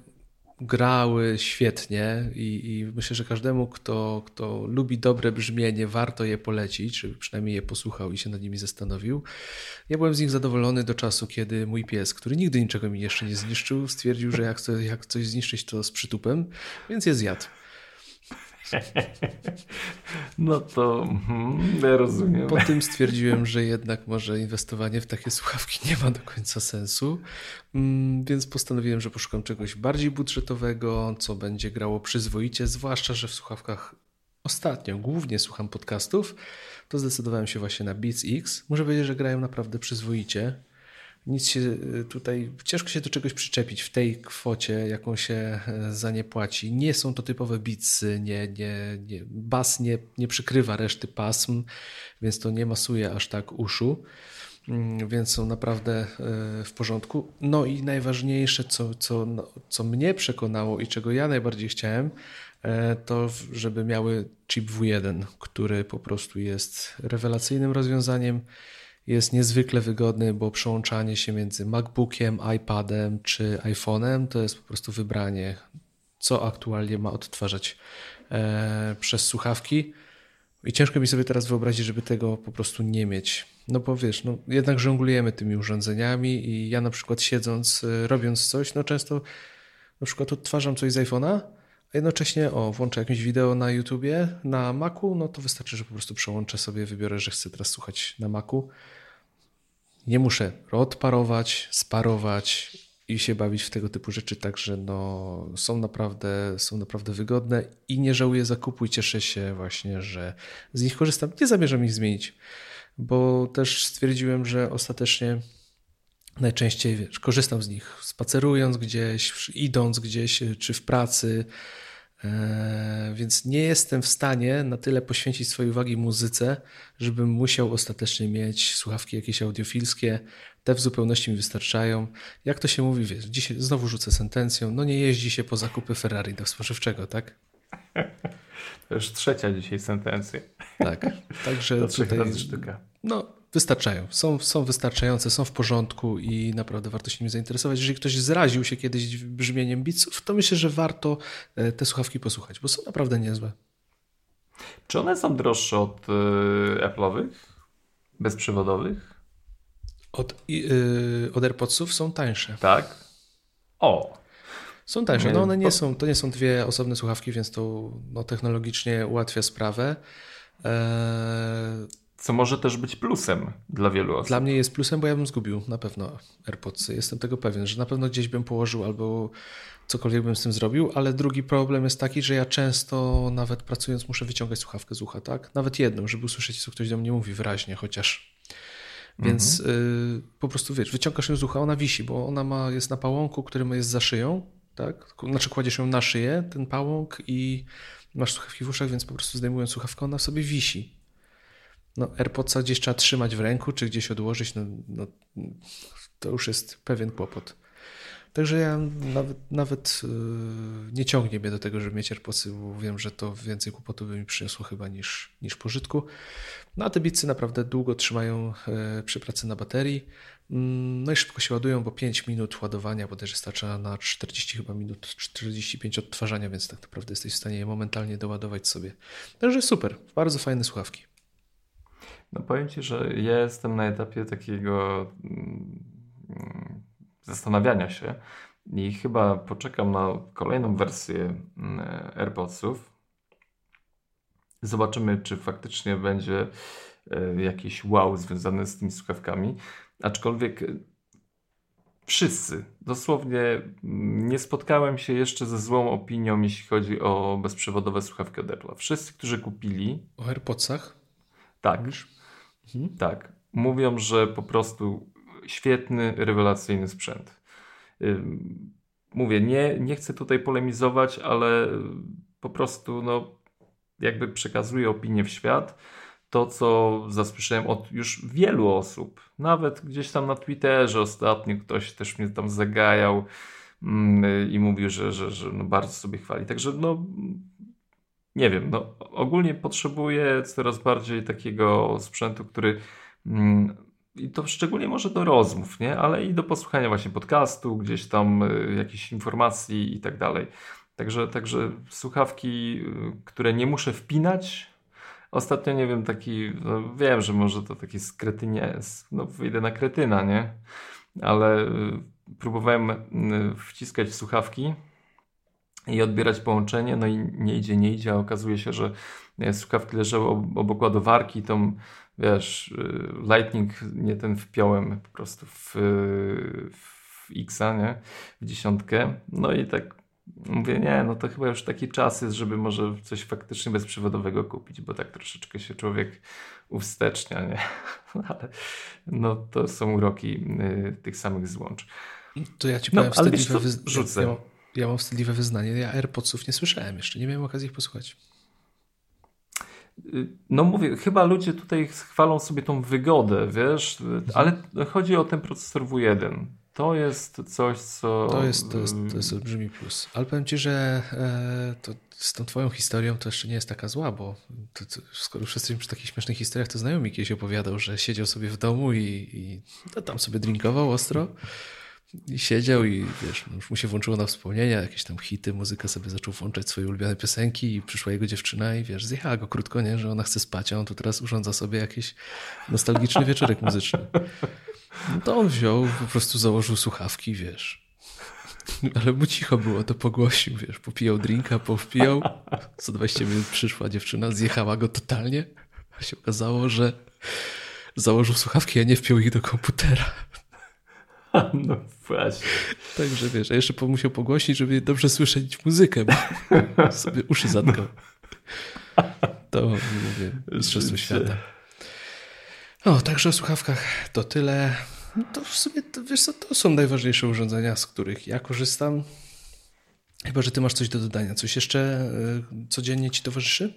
grały świetnie i, i, myślę, że każdemu, kto, kto lubi dobre brzmienie, warto je polecić, żeby przynajmniej je posłuchał i się nad nimi zastanowił. Ja byłem z nich zadowolony do czasu, kiedy mój pies, który nigdy niczego mi jeszcze nie zniszczył, stwierdził, że jak, to, jak coś zniszczyć, to z przytupem, więc je zjadł. No to hmm, ja rozumiem. Po tym stwierdziłem, że jednak może inwestowanie w takie słuchawki nie ma do końca sensu, mm, więc postanowiłem, że poszukam czegoś bardziej budżetowego, co będzie grało przyzwoicie, zwłaszcza, że w słuchawkach ostatnio głównie słucham podcastów, to zdecydowałem się właśnie na Beats X. Muszę powiedzieć, że grają naprawdę przyzwoicie. Nic się y, tutaj, ciężko się do czegoś przyczepić w tej kwocie, jaką się e, za nie płaci. Nie są to typowe beatsy, nie, nie, nie, bas nie, nie przykrywa reszty pasm, więc to nie masuje aż tak uszu. Mm, więc są naprawdę e, w porządku. No i najważniejsze, co, co, no, co mnie przekonało i czego ja najbardziej chciałem, e, to żeby miały chip W1, który po prostu jest rewelacyjnym rozwiązaniem. Jest niezwykle wygodny, bo przełączanie się między MacBookiem, iPadem czy iPhone'em to jest po prostu wybranie, co aktualnie ma odtwarzać e, przez słuchawki. I ciężko mi sobie teraz wyobrazić, żeby tego po prostu nie mieć. No bo wiesz, no, jednak żonglujemy tymi urządzeniami i ja na przykład siedząc, y, robiąc coś, no często na przykład odtwarzam coś z iPhone'a, jednocześnie o, włączę jakieś wideo na YouTubie, na Macu, no to wystarczy, że po prostu przełączę sobie, wybiorę, że chcę teraz słuchać na Macu. Nie muszę odparować, sparować i się bawić w tego typu rzeczy, także no, są, naprawdę, są naprawdę wygodne i nie żałuję zakupu i cieszę się właśnie, że z nich korzystam. Nie zamierzam ich zmienić bo też stwierdziłem, że ostatecznie najczęściej wiesz, korzystam z nich spacerując gdzieś, idąc gdzieś, czy w pracy. E, więc nie jestem w stanie na tyle poświęcić swojej uwagi muzyce, żebym musiał ostatecznie mieć słuchawki jakieś audiofilskie. Te w zupełności mi wystarczają. Jak to się mówi, wiesz, dzisiaj znowu rzucę sentencją, no nie jeździ się po zakupy Ferrari do spożywczego, tak? To już trzecia dzisiaj sentencja. Tak, także tutaj, sztuka. No, wystarczają. Są, są wystarczające, są w porządku i naprawdę warto się nimi zainteresować. Jeżeli ktoś zraził się kiedyś brzmieniem bitsów, to myślę, że warto e, te słuchawki posłuchać, bo są naprawdę niezłe. Czy one są droższe od yy, Apple'owych? Bezprzewodowych? Od, yy, od AirPodsów są tańsze. Tak? O, są tańsze. No one nie są, to nie są dwie osobne słuchawki, więc to no, technologicznie ułatwia sprawę. Eee... Co może też być plusem dla wielu osób. Dla mnie jest plusem, bo ja bym zgubił na pewno AirPodsy. Jestem tego pewien, że na pewno gdzieś bym położył albo cokolwiek bym z tym zrobił, ale drugi problem jest taki, że ja często nawet pracując muszę wyciągać słuchawkę z ucha, tak? Nawet jedną, żeby usłyszeć, co ktoś do mnie mówi wyraźnie, chociaż. Więc mhm. y, po prostu wiesz, wyciągasz ją z ucha, ona wisi, bo ona ma, jest na pałąku, który jest za szyją tak? Znaczy kładziesz ją na szyję, ten pałąk i masz słuchawki w uszach, więc po prostu zdejmując słuchawkę, ona sobie wisi. No, AirPodsa gdzieś trzeba trzymać w ręku, czy gdzieś odłożyć, no, no to już jest pewien kłopot. Także ja nawet, nawet yy, nie ciągnie mnie do tego, żeby mieć AirPodsy, bo wiem, że to więcej kłopotu by mi przyniosło chyba niż, niż pożytku. No a te bicy naprawdę długo trzymają yy, przy pracy na baterii. Mm, no i szybko się ładują, bo 5 minut ładowania bodajże starcza na 40 chyba minut, 45 odtwarzania, więc tak naprawdę jesteś w stanie je momentalnie doładować sobie. Także super, bardzo fajne słuchawki. No powiem Ci, że ja jestem na etapie takiego mm, zastanawiania się i chyba poczekam na kolejną wersję mm, AirPodsów. Zobaczymy, czy faktycznie będzie e, jakiś wow związany z tymi słuchawkami. Aczkolwiek y, wszyscy, dosłownie mm, nie spotkałem się jeszcze ze złą opinią, jeśli chodzi o bezprzewodowe słuchawki od Apple'a. Wszyscy, którzy kupili. O AirPodsach? Tak. Mhm. Tak. Mówią, że po prostu świetny, rewelacyjny sprzęt. Mówię, nie, nie chcę tutaj polemizować, ale po prostu no, jakby przekazuję opinię w świat to, co zasłyszałem od już wielu osób, nawet gdzieś tam na Twitterze ostatnio ktoś też mnie tam zagajał mm, i mówił, że, że, że no bardzo sobie chwali. Także no nie wiem, no ogólnie potrzebuję coraz bardziej takiego sprzętu, który mm, i to szczególnie może do rozmów, nie? ale i do posłuchania właśnie podcastu, gdzieś tam y, jakichś informacji i tak dalej. Także, także słuchawki, y, które nie muszę wpinać, Ostatnio, nie wiem, taki, no wiem, że może to taki skretynie, no wyjdę na kretyna, nie? Ale y, próbowałem y, wciskać słuchawki i odbierać połączenie, no i nie idzie, nie idzie, a okazuje się, że y, słuchawki leżały obok ładowarki, tą, wiesz, lightning nie ten wpiąłem po prostu w, w Xa, nie? W dziesiątkę, no i tak Mówię, nie, no to chyba już taki czas jest, żeby może coś faktycznie bezprzewodowego kupić, bo tak troszeczkę się człowiek uwstecznia, nie? Ale no to są uroki tych samych złącz. To ja ci powiem no, wyz... rzucę. Ja mam wstydliwe wyznanie. Ja AirPodsów nie słyszałem jeszcze, nie miałem okazji ich posłuchać. Y, no mówię, chyba ludzie tutaj chwalą sobie tą wygodę, wiesz, ale chodzi o ten procesor W1. To jest coś, co. To jest, to jest, to jest olbrzymi plus. Ale powiem ci, że e, to z tą twoją historią to jeszcze nie jest taka zła, bo to, to, skoro już jesteśmy przy takich śmiesznych historiach, to znajomy kiedyś opowiadał, że siedział sobie w domu i, i no, tam sobie drinkował ostro. I siedział i wiesz, no, już mu się włączyło na wspomnienia, jakieś tam hity, muzykę sobie zaczął włączać swoje ulubione piosenki i przyszła jego dziewczyna i wiesz, zjechała go krótko, nie, że ona chce spać, a on tu teraz urządza sobie jakiś nostalgiczny wieczorek muzyczny. No to on wziął, po prostu założył słuchawki, wiesz. Ale mu cicho było, to pogłosił, wiesz, popijał drinka, powpijał. Co 20 minut przyszła dziewczyna, zjechała go totalnie, a się okazało, że założył słuchawki, a nie wpiął ich do komputera. No właśnie. Także wiesz, a jeszcze musiał pogłosić, żeby dobrze słyszeć muzykę, bo sobie uszy zatkał. To mówię, mistrzostwo świata. O, także o słuchawkach to tyle. No to w sumie, to, wiesz co, to są najważniejsze urządzenia, z których ja korzystam. Chyba, że ty masz coś do dodania. Coś jeszcze y, codziennie ci towarzyszy?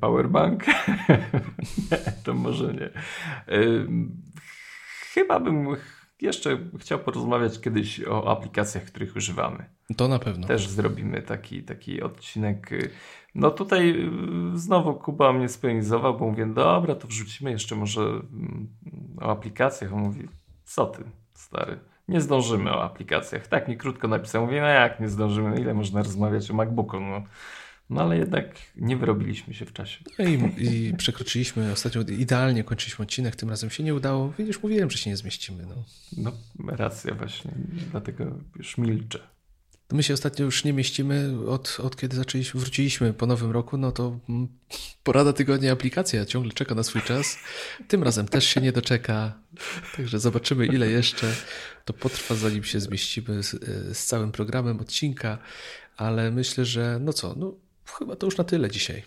Powerbank? nie, to może nie. Chyba bym jeszcze chciał porozmawiać kiedyś o aplikacjach, których używamy. To na pewno. Też zrobimy taki, taki odcinek. No tutaj y, znowu Kuba mnie sponizował, bo mówię, dobra, to wrzucimy jeszcze może mm, o aplikacjach. On mówi, co ty, stary, nie zdążymy o aplikacjach. Tak mi krótko napisał. Mówię, no jak nie zdążymy, no ile można rozmawiać o MacBooku? No. No ale jednak nie wyrobiliśmy się w czasie. No i, i przekroczyliśmy ostatnio, idealnie kończyliśmy odcinek, tym razem się nie udało. Widzisz, mówiłem, że się nie zmieścimy. No, no racja właśnie, dlatego już milczę. My się ostatnio już nie mieścimy od, od kiedy zaczęliśmy, wróciliśmy po nowym roku, no to mm, porada tygodnia aplikacja ciągle czeka na swój czas. Tym razem też się nie doczeka, także zobaczymy ile jeszcze to potrwa zanim się zmieścimy z, z całym programem odcinka, ale myślę, że no co, no chyba to już na tyle dzisiaj.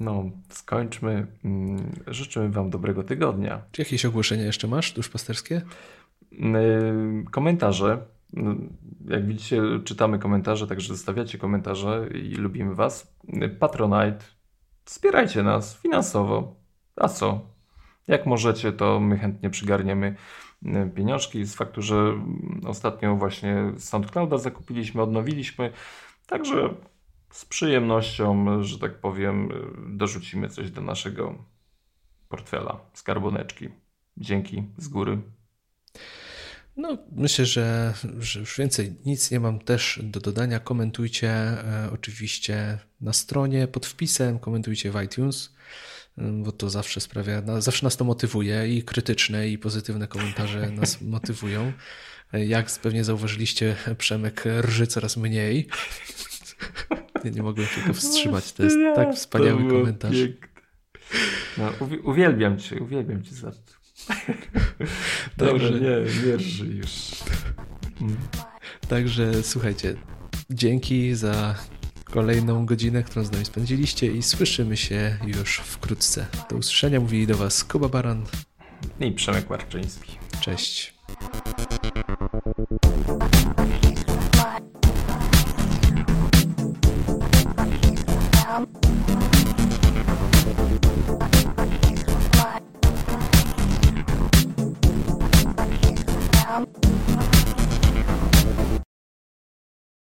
No, skończmy. Mm, życzymy Wam dobrego tygodnia. Czy jakieś ogłoszenia jeszcze masz, duszpasterskie? Mm, komentarze. Mm, jak widzicie, czytamy komentarze, także zostawiacie komentarze i lubimy Was. Patronite. Wspierajcie nas finansowo. A co? Jak możecie, to my chętnie przygarniemy pieniążki. Z faktu, że ostatnio właśnie SoundClouda zakupiliśmy, odnowiliśmy. Także z przyjemnością, że tak powiem, dorzucimy coś do naszego portfela, skarboneczki. Dzięki z góry. No, myślę, że, że już więcej nic nie mam też do dodania. Komentujcie e, oczywiście na stronie pod wpisem, komentujcie w iTunes, bo to zawsze sprawia, zawsze nas to motywuje i krytyczne, i pozytywne komentarze nas motywują. Jak pewnie zauważyliście, Przemek rży coraz mniej. Ja nie mogłem się go wstrzymać. To jest tak wspaniały komentarz. No, uwielbiam cię, uwielbiam cię za to. Dobrze, nie, nie rży już. Także słuchajcie, dzięki za kolejną godzinę, którą z nami spędziliście i słyszymy się już wkrótce. Do usłyszenia mówili do Was Kuba Baran i Przemek Warczyński. Cześć.